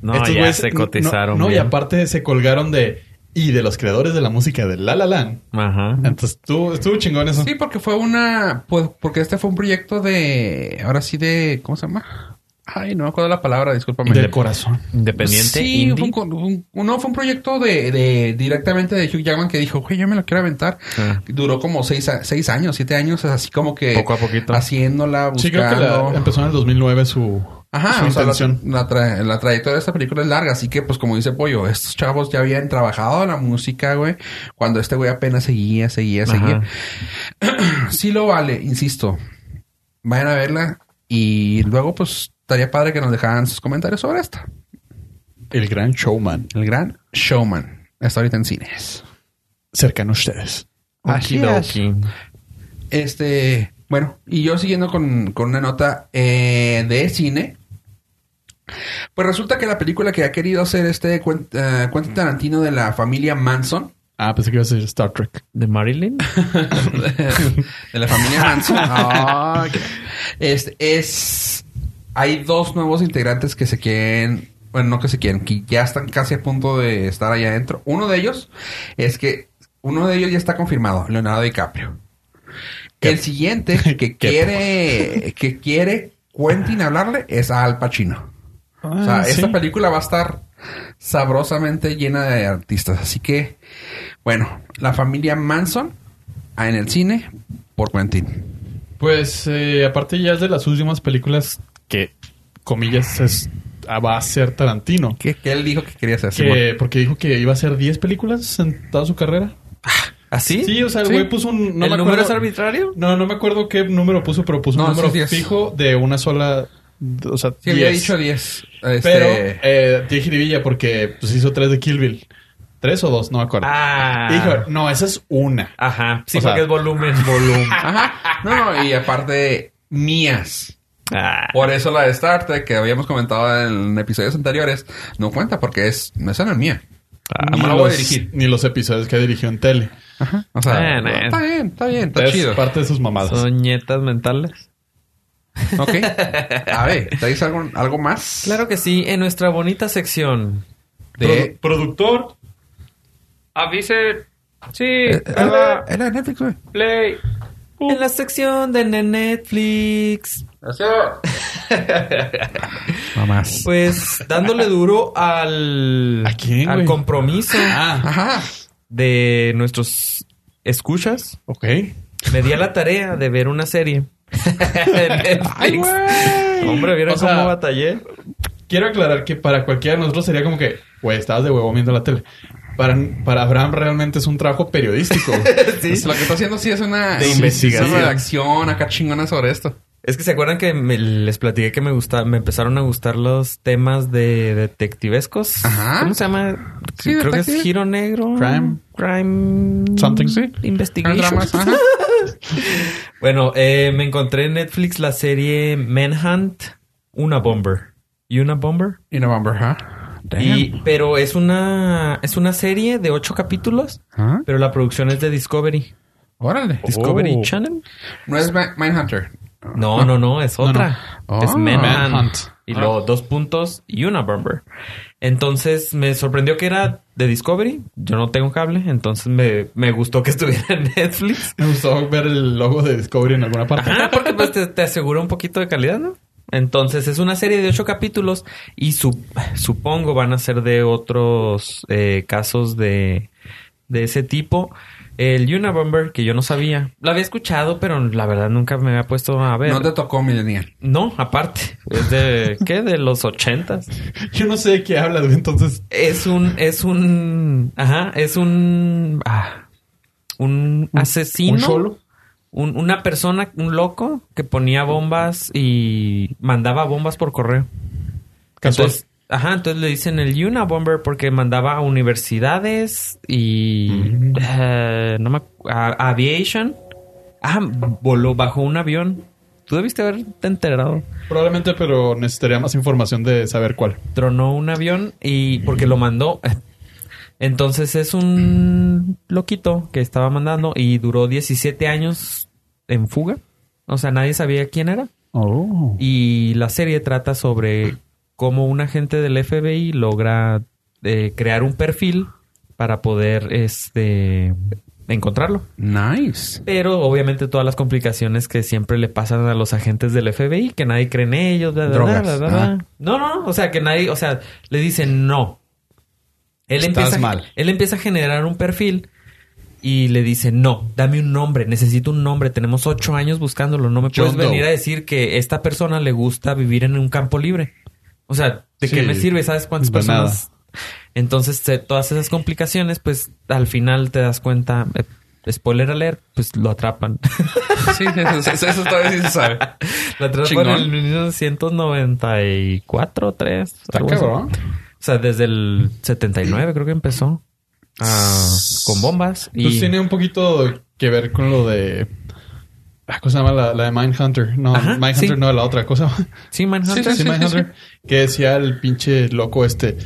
No, estos ya güeyes- se cotizaron. No, no, y aparte se colgaron de y de los creadores de la música de La La Land. Ajá. Entonces estuvo, estuvo chingón eso. Sí, porque fue una... Pues, porque este fue un proyecto de... Ahora sí de... ¿Cómo se llama? Ay, no me acuerdo la palabra, discúlpame. Del corazón. Independiente, Sí, indie. fue un, co- un- no, fue un proyecto de, de directamente de Hugh Jackman que dijo, güey, yo me lo quiero aventar. Ah. Duró como seis, a- seis años, siete años, así como que Poco a poquito. haciéndola, buscando. Sí, creo que la- empezó en el 2009 su, Ajá, su o sea, la, intención. la tra- la trayectoria de esta película es larga, así que pues como dice Pollo, estos chavos ya habían trabajado la música, güey, cuando este güey apenas seguía, seguía, Ajá. seguía. [clears throat] sí lo vale, insisto. Vayan a verla y luego pues estaría padre que nos dejaran sus comentarios sobre esta. El gran showman. El gran showman. Está ahorita en cines. Cercano a ustedes. Así es. Este, bueno, y yo siguiendo con, con una nota eh, de cine. Pues resulta que la película que ha querido hacer este Quen- Quentin Tarantino de la familia Manson, Ah, pensé que iba a ser Star Trek. ¿De Marilyn? [laughs] de la familia Manson, [laughs] ok. este, es... Hay dos nuevos integrantes que se quieren... Bueno, no que se quieren, que ya están casi a punto de estar allá adentro. Uno de ellos es que... Uno de ellos ya está confirmado, Leonardo DiCaprio. El siguiente [laughs] que quiere... que quiere Quentin hablarle es a Al Pacino. O sea, Ah, esta película va a estar sabrosamente llena de artistas. Así que, bueno, la familia Manson en el cine por Quentin. Pues eh, aparte ya es de las últimas películas que, comillas, es, ah, va a ser Tarantino. ¿Qué, qué él dijo que quería hacer? Que, porque dijo que iba a hacer 10 películas en toda su carrera. ¿Así? Sí, o sea, el Sí. güey puso un... No ¿El me número acuerdo- es arbitrario? No, no me acuerdo qué número puso, pero puso No, un número sí es 10. fijo de una sola... O sea, Sí, había 10. dicho 10. Pero Este, eh, dije jiribilla porque pues, hizo tres de Kill Bill. ¿Tres o dos? No me acuerdo. Ah. Y dijo, no, esa es una. Ajá. Sí, O sea- porque es volumen, [laughs] volumen. Ajá. No, no, y aparte, mías. Ah. Por eso la de Star Trek que habíamos comentado en episodios anteriores no cuenta porque es, no es mía. Ah, no a dirigir. Ni los episodios que dirigió en tele. O sea, Bueno, está bien, está bien, está es chido. parte de sus mamadas. Son nietas mentales. Ok. [laughs] A ver, ¿traes algo, algo más? Claro que sí, en nuestra bonita sección. De... productor. Avise. Sí, Era, era de Netflix, güey. play. En la sección de Netflix. Mamás. [laughs] Pues dándole duro al, ¿A quién, al güey? compromiso Ah, Ajá. de nuestros escuchas. ok. Me di a la tarea de ver una serie. [laughs] de Netflix. ¡Ay, güey! Hombre, ¿vieron O sea, cómo batallé? Quiero aclarar que para cualquiera de nosotros sería como que, güey, estabas de huevo viendo la tele. Para, para Abraham realmente es un trabajo periodístico. [laughs] Pues lo que está haciendo sí es una... De sí, investigación. sí, Una redacción acá chingona sobre esto. Es que se acuerdan que me- les platiqué que me gusta, me empezaron a gustar los temas de detectivescos. Ajá. ¿Cómo se llama? Sí, Creo que es. Giro Negro. Crime. Crime. Something. Sí. Investigation. Ajá. [laughs] Bueno, eh, me encontré en Netflix la serie Manhunt, Una Bomber. ¿Y una Bomber? Y November, ¿ah? Y, pero es una, es una serie de ocho capítulos, ¿Ah? pero la producción es de Discovery. Órale. Discovery Oh. Channel. No es Mindhunter. No, no, no, es No, otra. no. Es Oh. Manhunt. Manhunt. Y luego dos puntos y una bomber. Entonces me sorprendió que era de Discovery. Yo no tengo cable, entonces me, me gustó que [laughs] estuviera en Netflix. Me gustó ver el logo de Discovery en alguna parte. Ajá, porque pues te, te asegura un poquito de calidad, ¿no? Entonces es una serie de ocho capítulos y su- supongo van a ser de otros eh, casos de, de ese tipo. El Unabomber, que yo no sabía. Lo había escuchado, pero la verdad nunca me había puesto a ver. No te tocó Millennial. No, aparte. Es de... [laughs] ¿Qué? De los ochentas. Yo no sé de qué hablas, entonces... Es un... Es un... Ajá. Es un... ah, un asesino. ¿Un solo? Un- una persona, un loco, que ponía bombas y mandaba bombas por correo. Casual. Entonces, ajá, entonces le dicen el Unabomber porque mandaba a universidades y Mm. eh, no me a- aviation. Ah, voló bajo un avión. Tú debiste haberte enterado. Probablemente, pero necesitaría más información de saber cuál. Tronó un avión y porque lo mandó. Entonces es un loquito que estaba mandando y duró 17 años en fuga. O sea, nadie sabía quién era. Oh. Y la serie trata sobre cómo un agente del FBI logra eh, crear un perfil para poder este encontrarlo. Nice. Pero obviamente todas las complicaciones que siempre le pasan a los agentes del FBI, que nadie cree en ellos, bla, Drogas. Ah. No, no, no, o sea, que nadie, o sea, le dicen no. Él Estás empieza, mal. él empieza a generar un perfil y le dice, no, dame un nombre, necesito un nombre, tenemos ocho años buscándolo, no me puedes John Doe. venir a decir que esta persona le gusta vivir en un campo libre. O sea, ¿de Sí. qué me sirve? ¿Sabes cuántas nada. personas? Entonces, todas esas complicaciones, pues al final te das cuenta, eh, spoiler alert, pues lo atrapan. [laughs] Sí, eso, eso, eso todavía sí se sabe. [laughs] lo atrapan Chingón. en 1994, 3. Está cabrón. O sea, desde el 79 creo que empezó. ah, con bombas. Y Pues tiene un poquito que ver con lo de. Ah, ¿Cómo se llama la, la de Mindhunter? No, Ajá, Mindhunter sí. no, la otra cosa. Sí, Manhunter. Sí, Mindhunter. Que decía el pinche loco este.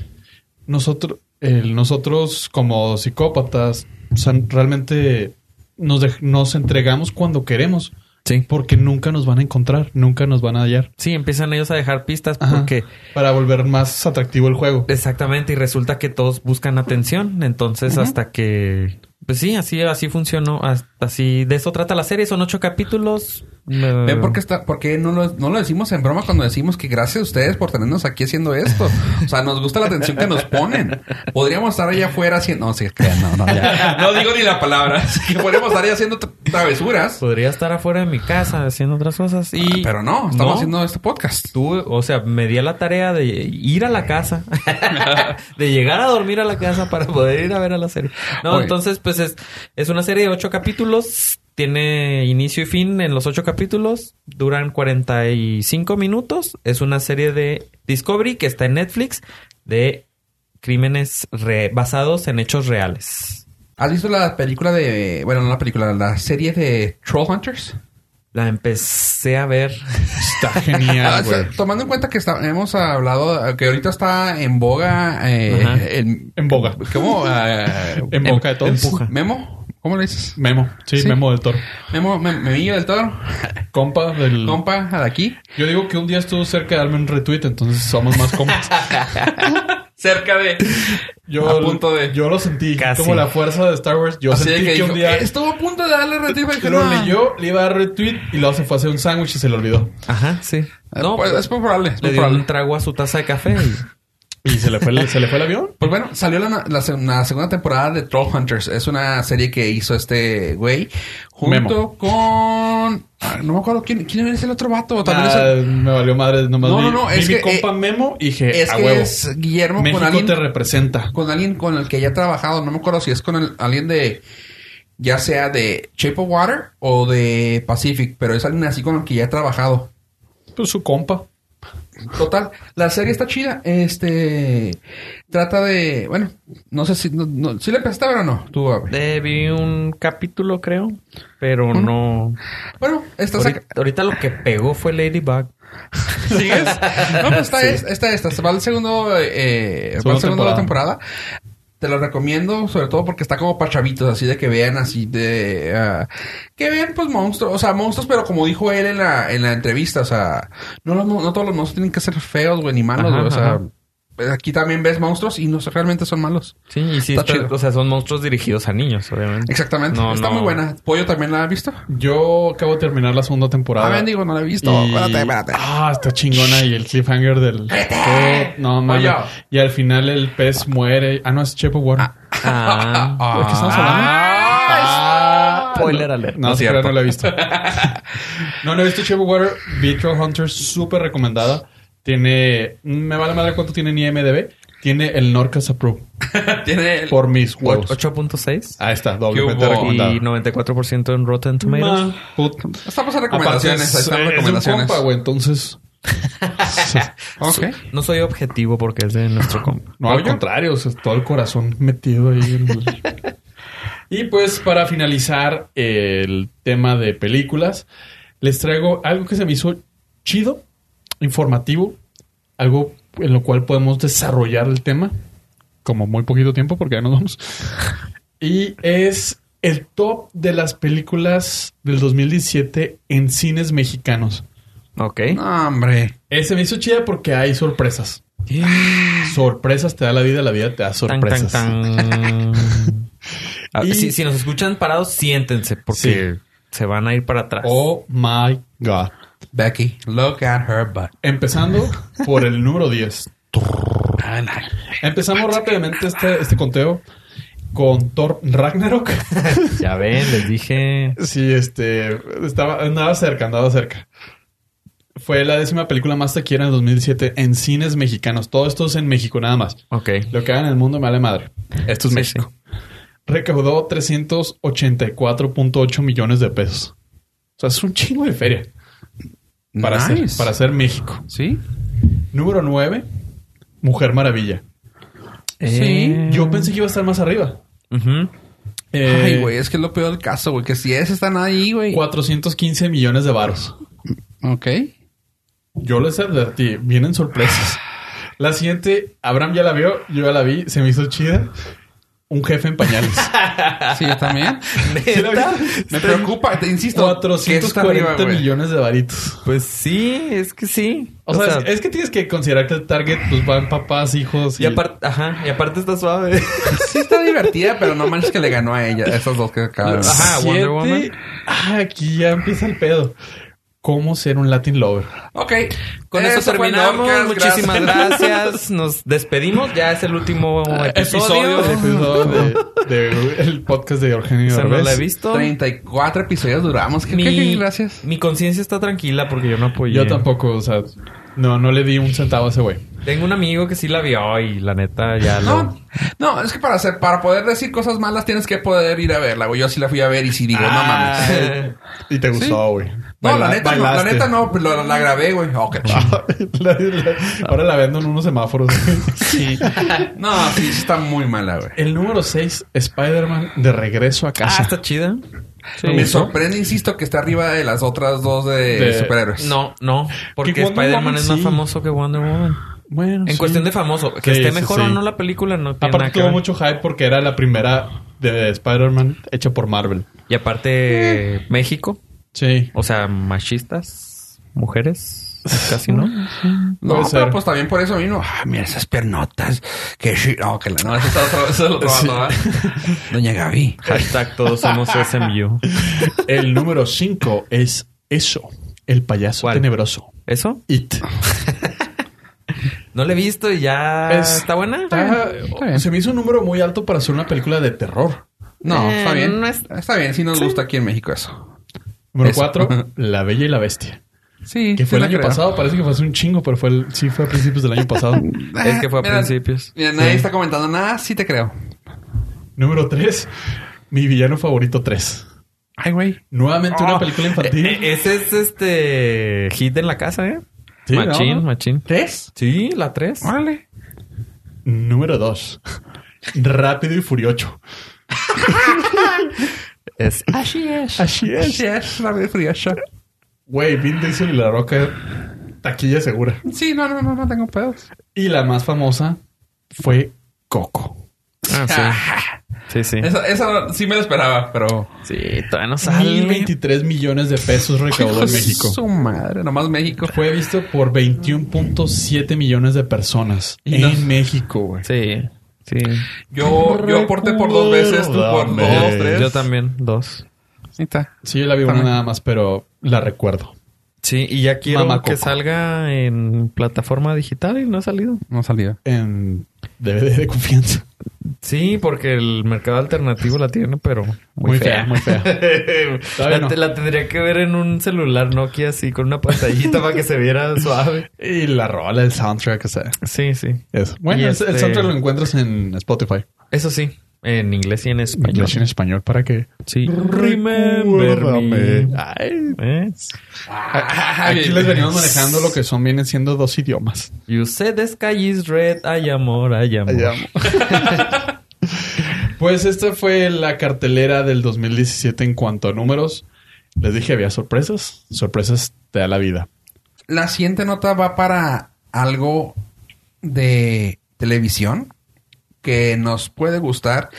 Nosotros, el, nosotros como psicópatas, o sea, realmente nos, nos entregamos cuando queremos. Sí. Porque nunca nos van a encontrar, nunca nos van a hallar. Sí, empiezan ellos a dejar pistas Ajá. porque Para volver más atractivo el juego. exactamente y resulta que todos buscan atención. Entonces, hasta que pues sí, así así funcionó, así de eso trata la serie, son ocho capítulos. ¿Ven por qué, está, por qué no, lo, no lo decimos en broma cuando decimos que gracias a ustedes por tenernos aquí haciendo esto? O sea, nos gusta la atención que nos ponen. Podríamos estar allá afuera haciendo... No, sí, no, no, ya. No digo ni la palabra. [laughs] Así que podríamos estar ahí haciendo tra- travesuras. Podría estar afuera de mi casa haciendo otras cosas y Ah, Pero no, estamos No. haciendo este podcast. Tú, o sea, me di a la tarea de ir a la casa, [laughs] de llegar a dormir a la casa para poder ir a ver a la serie. No, Oye. entonces, pues es, es una serie de ocho capítulos, tiene inicio y fin en los ocho capítulos, duran 45 minutos, es una serie de Discovery que está en Netflix de crímenes re- basados en hechos reales. ¿Has visto la película de... Bueno, no la película, la serie de Troll Hunters? La empecé a ver. [laughs] Está Ah, genial, o sea, güey. tomando en cuenta que está- hemos hablado... Que ahorita está en boga... Eh, En boga. ¿Cómo? Eh, En boca de todos. empuja. ¿Memo? ¿Cómo le dices? Memo. Sí, Sí. Memo del Toro. Memo, me, Memillo del Toro. Compa del... Compa, de aquí. Yo digo que un día estuvo cerca de darme un retweet, entonces somos más compas. [laughs] Cerca de... Yo, A punto de- Yo lo sentí. Casi. Como la fuerza de Star Wars. Yo Así sentí que, dijo, un día... "Eh, Estuvo a punto de darle y dije, lo "No". leyó, le iba a dar retweet y luego se fue a hacer un sándwich y se le olvidó. Ajá, sí. No, pues, es muy probable. Es le dio un trago a su taza de café y... Y se le fue el, se le fue el avión. Pues bueno, salió la, la, se- la segunda temporada de Troll Hunters. Es una serie que hizo este güey junto Memo. con... ah, no me acuerdo quién, quién es el otro vato. También es Ah, el- me valió madre. Nomás No, no, no, vi es que, compa eh, Memo y dije, es a que huevo. es Guillermo México con alguien... te representa. con alguien con el que ya ha trabajado. No me acuerdo si es con el- alguien de... Ya sea de Shape of Water o de Pacific. Pero es alguien así con el que ya ha trabajado. Pues su compa. Total, la serie está chida. Este trata de, bueno, no sé si, no, no- ¿sí le empezaste a ver o no. Tú a ver. Eh, vi un capítulo, creo, pero no. Bueno, esta Ahorita, ahorita lo que pegó fue Ladybug. [laughs] ¿Sigues? No, pues está es- esta, esta, se va al segundo, eh, va al segundo de la temporada. Te lo recomiendo, sobre todo porque está como para chavitos, así de que vean así de... ah, que vean pues monstruos, o sea, monstruos, pero como dijo él en la, en la entrevista, o sea, no, los no todos los monstruos tienen que ser feos, güey, ni malos, Ajá, güey, o sea, ajá. Aquí también ves monstruos y no realmente son malos. Sí, y sí, Está está- chido. o sea, son monstruos dirigidos a niños, obviamente. Exactamente, No, está no. muy buena. ¿Pollo también la ha visto? Yo acabo de terminar la segunda temporada. Ah, bendigo, no la he visto. Y- Espérate, espérate. Ah, está chingona. Y el cliffhanger del... Oh, no, no, Oye. Y al final el pez muere. Ah, no, es Chepo Water. Ah, ¿De qué estamos hablando? Ah, Spoiler alert. No, No no, es cierto. no la he visto. [laughs] no, no he visto of Water. Vi Troll Hunters, súper recomendada. Tiene... Me vale madre cuánto tiene en IMDB. Tiene el Norcas Approve. [laughs] Tiene el- Por mis huevos. 8.6 Ahí está, doblemente hubo? recomendada. y 94% en Rotten Tomatoes. Ma, put- Estamos en Aparte, recomendaciones. es, ahí están es un recomendaciones. compa, güey, entonces... [laughs] Ok. No soy objetivo porque es de nuestro compa. [laughs] No, al contrario, o sea, todo el corazón metido ahí. en el- y pues para finalizar el tema de películas, les traigo algo que se me hizo chido, informativo, algo en lo cual podemos desarrollar el tema, como muy poquito tiempo porque ya nos vamos. Y es el top de las películas del 2017 en cines mexicanos. Ok. No, hombre. Ese me hizo chida porque hay sorpresas. Sorpresas te da la vida, la vida te da sorpresas. tan, tan. [laughs] A- Y- si, si nos escuchan parados, siéntense porque se van a ir para atrás. Oh my God. Becky, look at her butt. Empezando por el número 10. Ah, no. Empezamos rápidamente este, este conteo con Thor Ragnarok. [laughs] Ya ven, les dije. sí, este. Estaba, andaba cerca, andaba cerca. Fue la décima película más taquillera en 2017 en cines mexicanos. Todo esto es en México, nada más. Ok. Lo que haga en el mundo me vale madre. Esto es Sí, México. Recaudó 384.8 millones de pesos. O sea, es un chingo de feria para, Nice. hacer, para hacer México. ¿Sí? Número 9, Mujer Maravilla. Eh, Yo pensé que iba a estar más arriba. Eh, Ay, güey, es que es lo peor del caso, güey. Que si es, están ahí, güey. 415 millones de varos. Ok. Yo les advertí, vienen sorpresas. La siguiente, Abraham ya la vio, yo ya la vi, se me hizo chida. Un jefe en pañales. Sí, yo también. Me preocupa, te insisto. que eso está 440 arriba, millones de varitos. Pues sí, es que sí. O, sea, es, es que tienes que considerar que el target pues van papás, hijos y aparte, ajá, y aparte está suave. Sí está divertida, pero no manches que le ganó a ella. Esas dos que acaban. Ajá. Wonder Woman. Ah, aquí ya empieza el pedo. ¿Cómo ser un Latin lover? Ok. Con eso, terminamos. Muchísimas gracias. Nos despedimos. Ya es el último episodio. Episodio de, de- el podcast de Eugenio Esa no Derbez. la he visto. 34 episodios duramos. ¿Qué, Mi, qué- qué- gracias. mi conciencia está tranquila porque yo no apoyé. Yo tampoco, o sea, no, no le di un centavo a ese güey. Tengo un amigo que sí la vio y la neta ya No, lo... no, es que para hacer, para poder decir cosas malas tienes que poder ir a verla, güey. Yo sí la fui a ver y sí digo, no Ah. mames. [laughs] Y te gustó, güey. No, la neta no, la neta no, pues, la, la grabé, güey. Oh, qué chido. [laughs] La- la- ahora la vendo en unos semáforos. [laughs] Sí. No, sí, sí está muy mala, güey. El número 6, Spider-Man de regreso a Ah, casa. está chida. Sí. Me sorprende, insisto, que está arriba de las otras dos de, De- superhéroes. No, no. Porque Spider-Man es más sí. famoso que Wonder Woman. Bueno, En sí. cuestión de famoso. Que Sí, esté mejor sí. o no la película no tiene nada Aparte que tuvo ver. mucho hype porque era la primera de Spider-Man hecha por Marvel. Y aparte, México. Sí. O sea, machistas, mujeres, casi no. No, Puede pero ser. pues también por eso vino. Ah, mira esas pernotas. Que No, que la no, ese está otro, ese es el otro Sí. bando, ¿verdad? Doña Gaby. Hashtag todos somos SMU. El número 5 es eso. El payaso ¿Cuál? tenebroso. ¿Eso? It. No lo he visto y ya... Es- ¿Está buena? Está- se me hizo un número muy alto para hacer una película de terror. No, Eh, está bien. no es- Está bien, sí nos gusta aquí en México eso. Número Eso. 4, [laughs] La Bella y la Bestia. Sí, Que fue sí el año creo. pasado, parece que fue hace un chingo, pero fue el- sí fue a principios del año pasado. [laughs] Es que fue a Mira, principios. Mira, nadie está comentando nada, sí te creo. Número 3, Mi villano favorito 3. Ay, güey. Nuevamente una Oh, película infantil. Eh, ese es este hit en la casa, ¿eh? Sí, machín, ¿no? machín. ¿Tres? Sí, la 3. Órale. Número 2, Rápido y Furioso. [laughs] Es así es. Así es. Sí, es rápido y furioso. Güey, Vin Diesel y La Roca, taquilla segura. Sí, no, no, no, no tengo pedos. Y la más famosa fue Coco. Ah, sí. [laughs] Sí, sí. Esa, esa sí me lo esperaba, pero... Sí, todavía no sale. 1023 millones de pesos recaudó en México. Su madre, nomás México. Fue visto por 21.7 millones de personas Y en México, güey. Sí, sí. Yo, yo aporté por dos veces, tú por dos, tres. Yo también, dos. Ahí está. Sí, yo la vi una nada más, pero la recuerdo. Sí, y ya quiero que Coco. salga en plataforma digital y no ha salido. No salía. En DVD de confianza. Sí, porque el mercado alternativo la tiene, pero muy, Muy fea. fea, muy fea. [laughs] La, no. te- la tendría que ver en un celular Nokia así con una pantallita para que se viera [laughs] suave. Y la rola, el soundtrack, o sea, Sí, sí. eso. Bueno, el este- soundtrack lo encuentras en Spotify. Eso sí, en inglés y en español. Inglés y en español para que... Sí. Remember me. Ay, ¿Eh? Aquí les venimos manejando lo que son, vienen siendo dos idiomas. You said the sky is red, hay amor, hay amor. Ay, amo. [laughs] pues esta fue la cartelera del 2017 en cuanto a números. Les dije, había sorpresas. Sorpresas te da la vida. La siguiente nota va para algo de televisión que nos puede gustar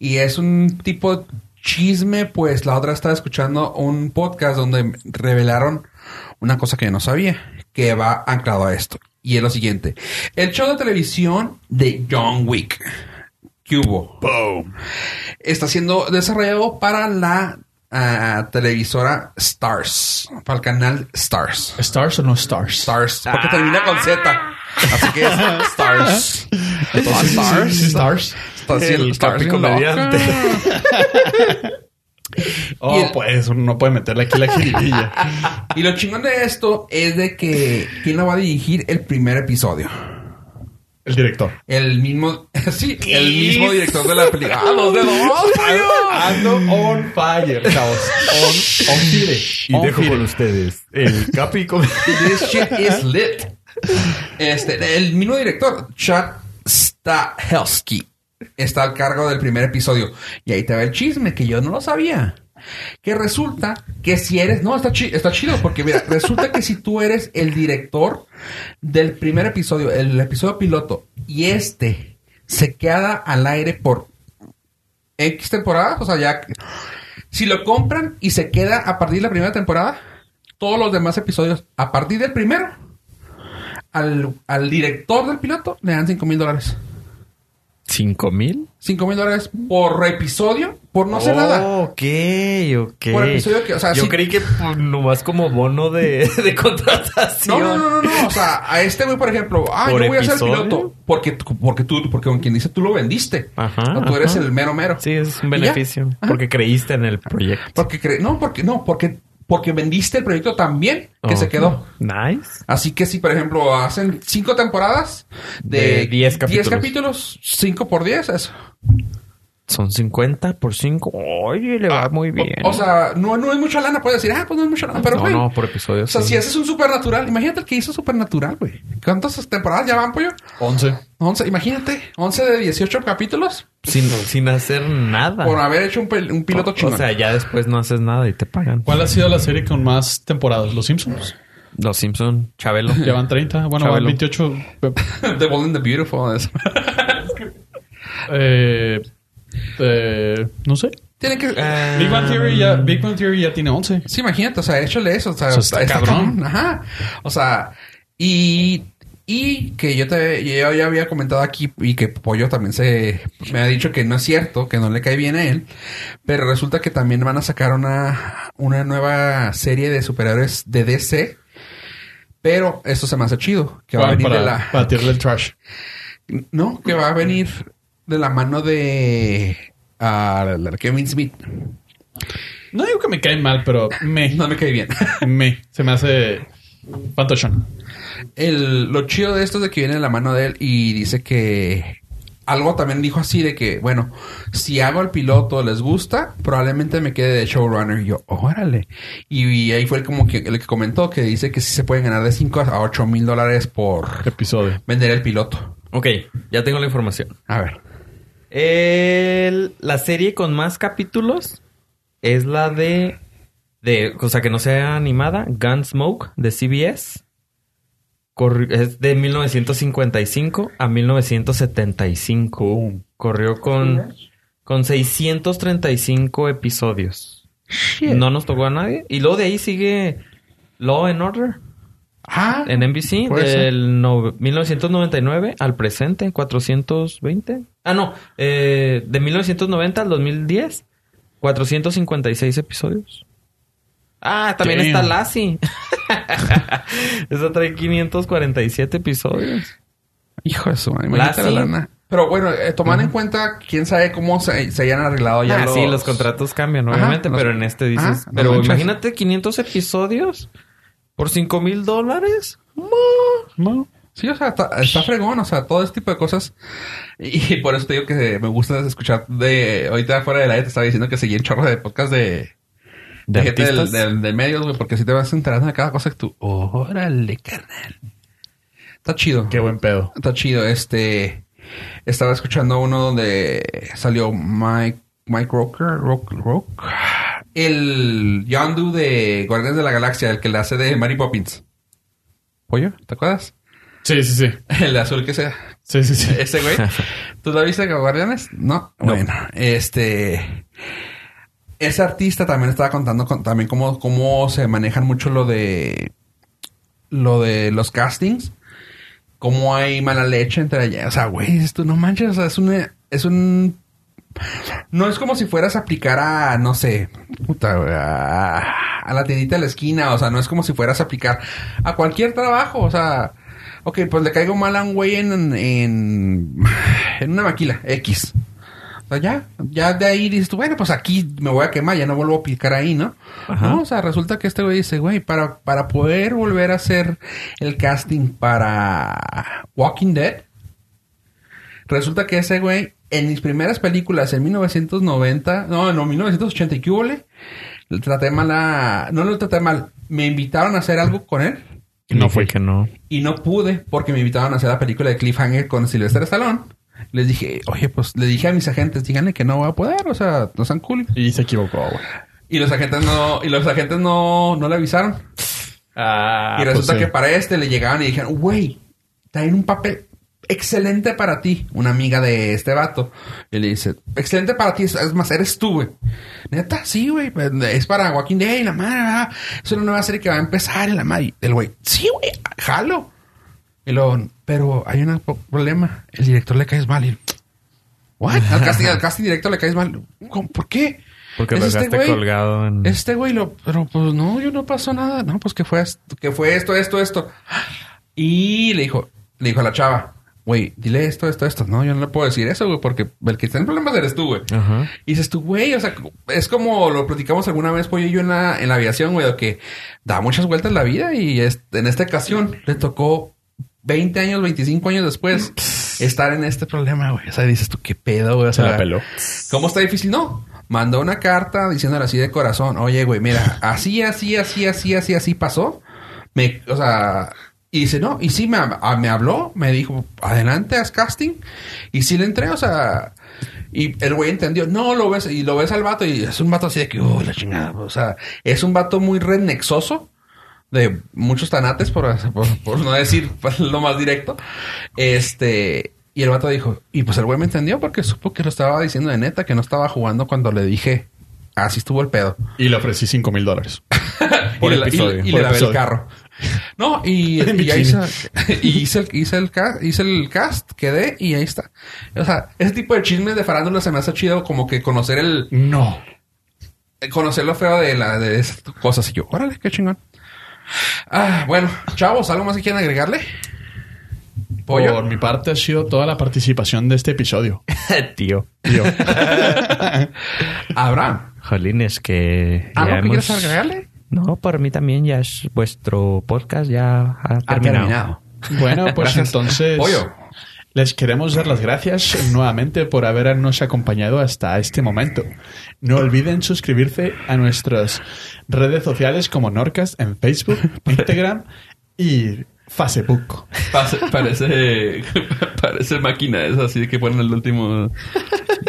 y es un tipo de chisme, pues la otra estaba escuchando un podcast donde revelaron una cosa que yo no sabía, que va anclado a esto. Y es lo siguiente. El show de televisión de John Wick. que hubo? Está siendo desarrollado para la ah, televisora Stars. Para el canal Stars. ¿Stars o no stars? Stars. Porque termina con Z. Así que es Stars. Entonces, Stars. Sí, stars. Está haciendo- El comediante. [laughs] Oh, el- pues uno no puede meterle aquí la jiribilla. [laughs] Y lo chingón de esto es de que quién lo va a dirigir el primer episodio. El director. El mismo, [laughs] sí, el mismo director de la película. ¡Ah, los dedos! Ando on fire, chavos. On, on fire. Y On dejo fire. con ustedes el capi comediante. This shit is lit. Este, el mismo director, Chad Stahelski, está al cargo del primer episodio. Y ahí te va el chisme, que yo no lo sabía. Que resulta que si eres... No, está, chi- está chido, porque mira, resulta que si tú eres el director del primer episodio, el episodio piloto, y este se queda al aire por X temporadas, o sea, ya... Si lo compran y se queda a partir de la primera temporada, todos los demás episodios, a partir del primero, al, al director del piloto le dan 5 mil dólares. ¿Cinco mil? 5 mil dólares por episodio, por no hacer Oh, nada. Ok, ok. Por episodio que- o sea, Yo creí que pues, nomás como bono de, [laughs] de contratación. no, no, no, no. O sea, a este güey, por ejemplo, ah, ¿Por yo voy a ser episodio? piloto porque, porque tú, porque con quien dice tú lo vendiste. Ajá, O tú eres el mero mero. Sí, es un beneficio. Porque creíste en el proyecto. Porque cre- no, porque no, porque porque vendiste el proyecto tan bien que se quedó. Nice. Así que si, por ejemplo, hacen cinco temporadas de, De 10 capítulos. 10 capítulos, 5 por 10, eso. Son 50 por 5. Oye, le va muy bien. Ah, O, o sea, no, no es mucha lana. Puedes decir, ah, pues no es mucha lana. Pero, no, güey. no, por episodio. O sea, sí. si haces un supernatural, imagínate el que hizo supernatural, güey. ¿Cuántas temporadas ya van, pollo? 11. 11, imagínate. 11 de 18 capítulos sin, sin hacer nada. por haber hecho un, piloto o, chingón. o sea, ya después no haces nada y te pagan. ¿Cuál ha sido la serie con más temporadas? ¿Los Simpsons? Los Simpson, Chabelo. Llevan 30. Bueno, van Chabelo. 28. [laughs] The Bold and the Beautiful. [laughs] Eh, eh, no sé. Tiene que... Ah, Big Bang Theory ya, Big Bang Theory ya tiene 11. Sí, imagínate, o sea, échale eso. O sea, Eso está cabrón. Ajá. O sea, y, y que yo te yo ya había comentado aquí y que Pollo también se me ha dicho que no es cierto, que no le cae bien a él, pero resulta que también van a sacar una, una nueva serie de superhéroes de DC. Pero esto se me hace chido, que va a venir para, de la para tirarle el trash. no, que va a venir de la mano de ah, Kevin Smith. No digo que me cae mal, pero me. No me cae bien. [laughs] Me. Se me hace fantochón. El, lo chido de esto es de que viene de la mano de él y dice que algo también dijo así de que, bueno, si hago el piloto les gusta, probablemente me quede de showrunner. Y yo, órale. Y, y ahí fue como que el que comentó que dice que sí se pueden ganar de 5 a 8 mil dólares por Episodio. vender el piloto. Ok, ya tengo la información. A ver. El- la serie con más capítulos es la de, de, o sea, que no sea animada, Gunsmoke de CBS. Corri- es de 1955 a 1975. Corrió con, con 635 episodios. No nos tocó a nadie. Y luego de ahí sigue Law and Order Ah, en NBC del no- 1999 al presente, 420. Ah, no, eh, de 1990 al 2010, 456 episodios. Ah, también Damn. está Lassie. [laughs] Esa trae 547 episodios. hijo de su madre. imagínate la lana. Pero bueno, eh, tomando en cuenta, quién sabe cómo se, se hayan arreglado ya ah, sí, los contratos cambian, Ajá, obviamente, los- pero en este dices... Ajá, los pero imagínate 500 episodios por 5 mil dólares. No. Sí, o sea, está, está fregón, o sea, todo este tipo de cosas. Y, [laughs] por eso te digo que me gusta escuchar de... Ahorita fuera del aire te estaba diciendo que seguí un chorro de podcast de... De De, gente del, del- de medios, güey, porque si te vas enterando de cada cosa que tú... Órale, carnal. Está chido. Qué buen pedo. Está chido. Este... Estaba escuchando uno donde salió Mike... Mike Roker. Rock, Rock. El Yondu de Guardianes de la Galaxia, el que le hace de Mary Poppins. ¿Pollo? ¿Te acuerdas? Sí, sí, sí. El azul que sea. Sí, sí, sí. Ese güey. [laughs] ¿Tú la viste con Guardianes? No. No. Bueno, este. Ese artista también estaba contando con- también cómo, cómo se manejan mucho lo de. Lo de los castings. cómo hay mala leche entre ella. O sea, güey, esto no manches, o sea, es un, es un, no es como si fueras a aplicar a, no sé, puta, a, a la tiendita de la esquina, o sea, no es como si fueras a aplicar a cualquier trabajo, o sea, ok, pues le caigo mal a un güey en, en, en una maquila, X. O sea, ya, ya de ahí dices tú, bueno, pues aquí me voy a quemar, ya no vuelvo a picar ahí, ¿no? Ajá. No, o sea, resulta que este güey dice, güey, para, para poder volver a hacer el casting para Walking Dead, resulta que ese güey, en mis primeras películas, en 1990, no, no, 1980, ¿y qué hubo, le? Le traté mal a... No lo traté mal, me invitaron a hacer algo con él Y no fue que no. y no pude porque me invitaron a hacer la película de Cliffhanger con Sylvester Stallone. Les dije, oye, pues le dije a mis agentes, díganle que no voy a poder, o sea, no sean cool. Y se equivocó, güey. Y los agentes no, y los agentes no, no le avisaron. Ah, y resulta pues sí. que para este le llegaban y dijeron, güey, traen un papel excelente para ti. Una amiga de este vato. Y le dice, excelente para ti, es más, eres tú, güey. Neta, sí, güey, es para Walking Dead y la madre, ¿verdad? es una nueva serie que va a empezar y la madre. El güey, sí, güey, jalo. Y luego, pero hay un problema. El director le caes mal. Y, ¿What? Al casting, al casting director le caes mal. ¿Cómo? ¿Por qué? Porque Es lo este güey. colgado en... Este güey lo, pero pues no, yo no pasó nada. No, pues que fue esto, que fue esto, esto, esto. Y le dijo, le dijo a la chava, güey, dile esto, esto, esto. No, yo no le puedo decir eso, güey, porque el que está en problemas eres tú, güey. Ajá. Y dices tú, güey, o sea, es como lo platicamos alguna vez, pollo y yo en la, en la aviación, güey, que da muchas vueltas la vida y es- en esta ocasión le tocó 20 años, 25 años después estar en este problema, güey. O sea, dices tú, qué pedo, güey. O Se la peló. ¿Cómo está difícil? No. Mandó una carta diciéndole así de corazón. Oye, güey, mira, así, así, así, así, así, así pasó. Me, o sea, y dice, no, y sí me, a- me habló, me dijo, adelante, haz casting. Y sí le entré, o sea, y el güey entendió, no lo ves, y lo ves al vato, y es un vato así de que, oh, la chingada, o sea, es un vato muy rednexoso, de muchos tanates, por, por, por no decir [laughs] lo más directo. Este, y el vato dijo, y pues el güey me entendió porque supo que lo estaba diciendo de neta, que no estaba jugando cuando le dije, así estuvo el pedo. Y le ofrecí 5 mil dólares. [laughs] Por y le, episodio, y- y por le lavé el carro. [laughs] No, y, [laughs] y ya bikini. hice, [laughs] y hice el, hice el cast, hice el cast, quedé y ahí está. O sea, ese tipo de chismes de farándula se me hace chido como que conocer el, No. conocer lo feo de la, de esas cosas. Y yo, órale, qué chingón. Ah, bueno, chavos, ¿algo más que quieran agregarle? Pollo. Por mi parte ha sido toda la participación de este episodio. Tío. Tío. Abraham. Jolín, es que... ¿Algo que hemos- quieras agregarle? No, por mí también ya es vuestro podcast ya ha Ha terminado. Bueno, pues Gracias. entonces Pollo. les queremos dar las gracias nuevamente por habernos acompañado hasta este momento. No olviden suscribirse a nuestras redes sociales como Norcas en Facebook, [laughs] Instagram y Facebook. Pase- parece, [laughs] parece máquina esa así que ponen el último.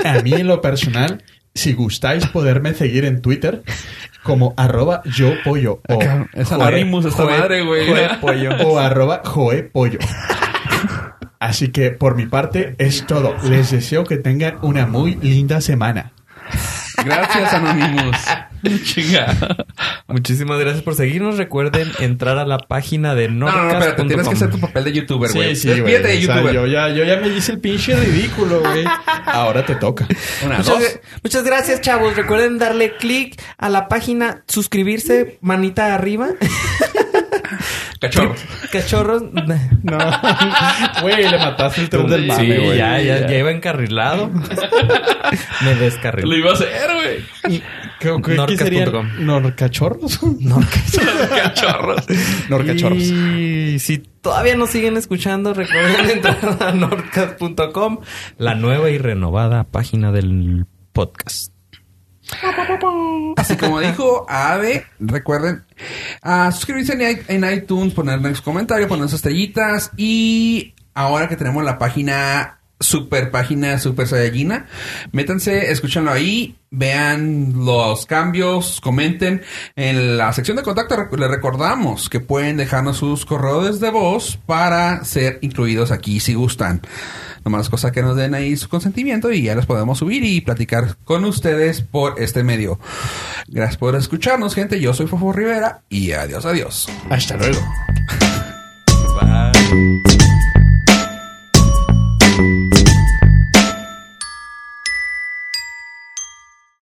A mí en lo personal, si gustáis poderme seguir en Twitter como arroba yo pollo o Es Joe- Anonymous esta Joe- madre, güey. Joe pollo o [laughs] arroba joe pollo. Así que por mi parte es todo. Les deseo que tengan una muy linda semana. Gracias, Anonymous. [laughs] Chinga. Muchísimas gracias por seguirnos. Recuerden entrar a la página de No, no, no, espérate, tienes que hacer tu papel de youtuber, güey. Sí, sí, güey. O sea, yo, ya, yo ya me hice el pinche ridículo, güey. Ahora te toca. Una, Muchas, dos. muchas gracias, chavos. Recuerden darle clic a la página, suscribirse, manita arriba. [laughs] Cachorros. [laughs] Cachorros. No. [laughs] Güey, le mataste el tren del sí, mame, güey. ya, ya, ya iba encarrilado. Me Lo descarriló. iba a hacer, güey. ¿Qué, qué, Norcas qué serían? punto com. ¿Norcachorros? [laughs] Cachorros. Norcachorros. Y si todavía nos siguen escuchando, recuerden entrar a nordcast.com, la nueva y renovada página del podcast. Así como dijo Ave, recuerden ah, suscribirse en, en iTunes, ponernos comentarios, ponernos estrellitas y ahora que tenemos la página super página super saiyajina, métanse, escúchanlo ahí, vean los cambios, comenten en la sección de contacto. Les recordamos que pueden dejarnos sus correos de voz para ser incluidos aquí si gustan. Nomás cosa que nos den ahí su consentimiento y ya los podemos subir y platicar con ustedes por este medio. Gracias por escucharnos, gente. Yo soy Fofo Rivera y adiós, adiós. Hasta luego. Bye.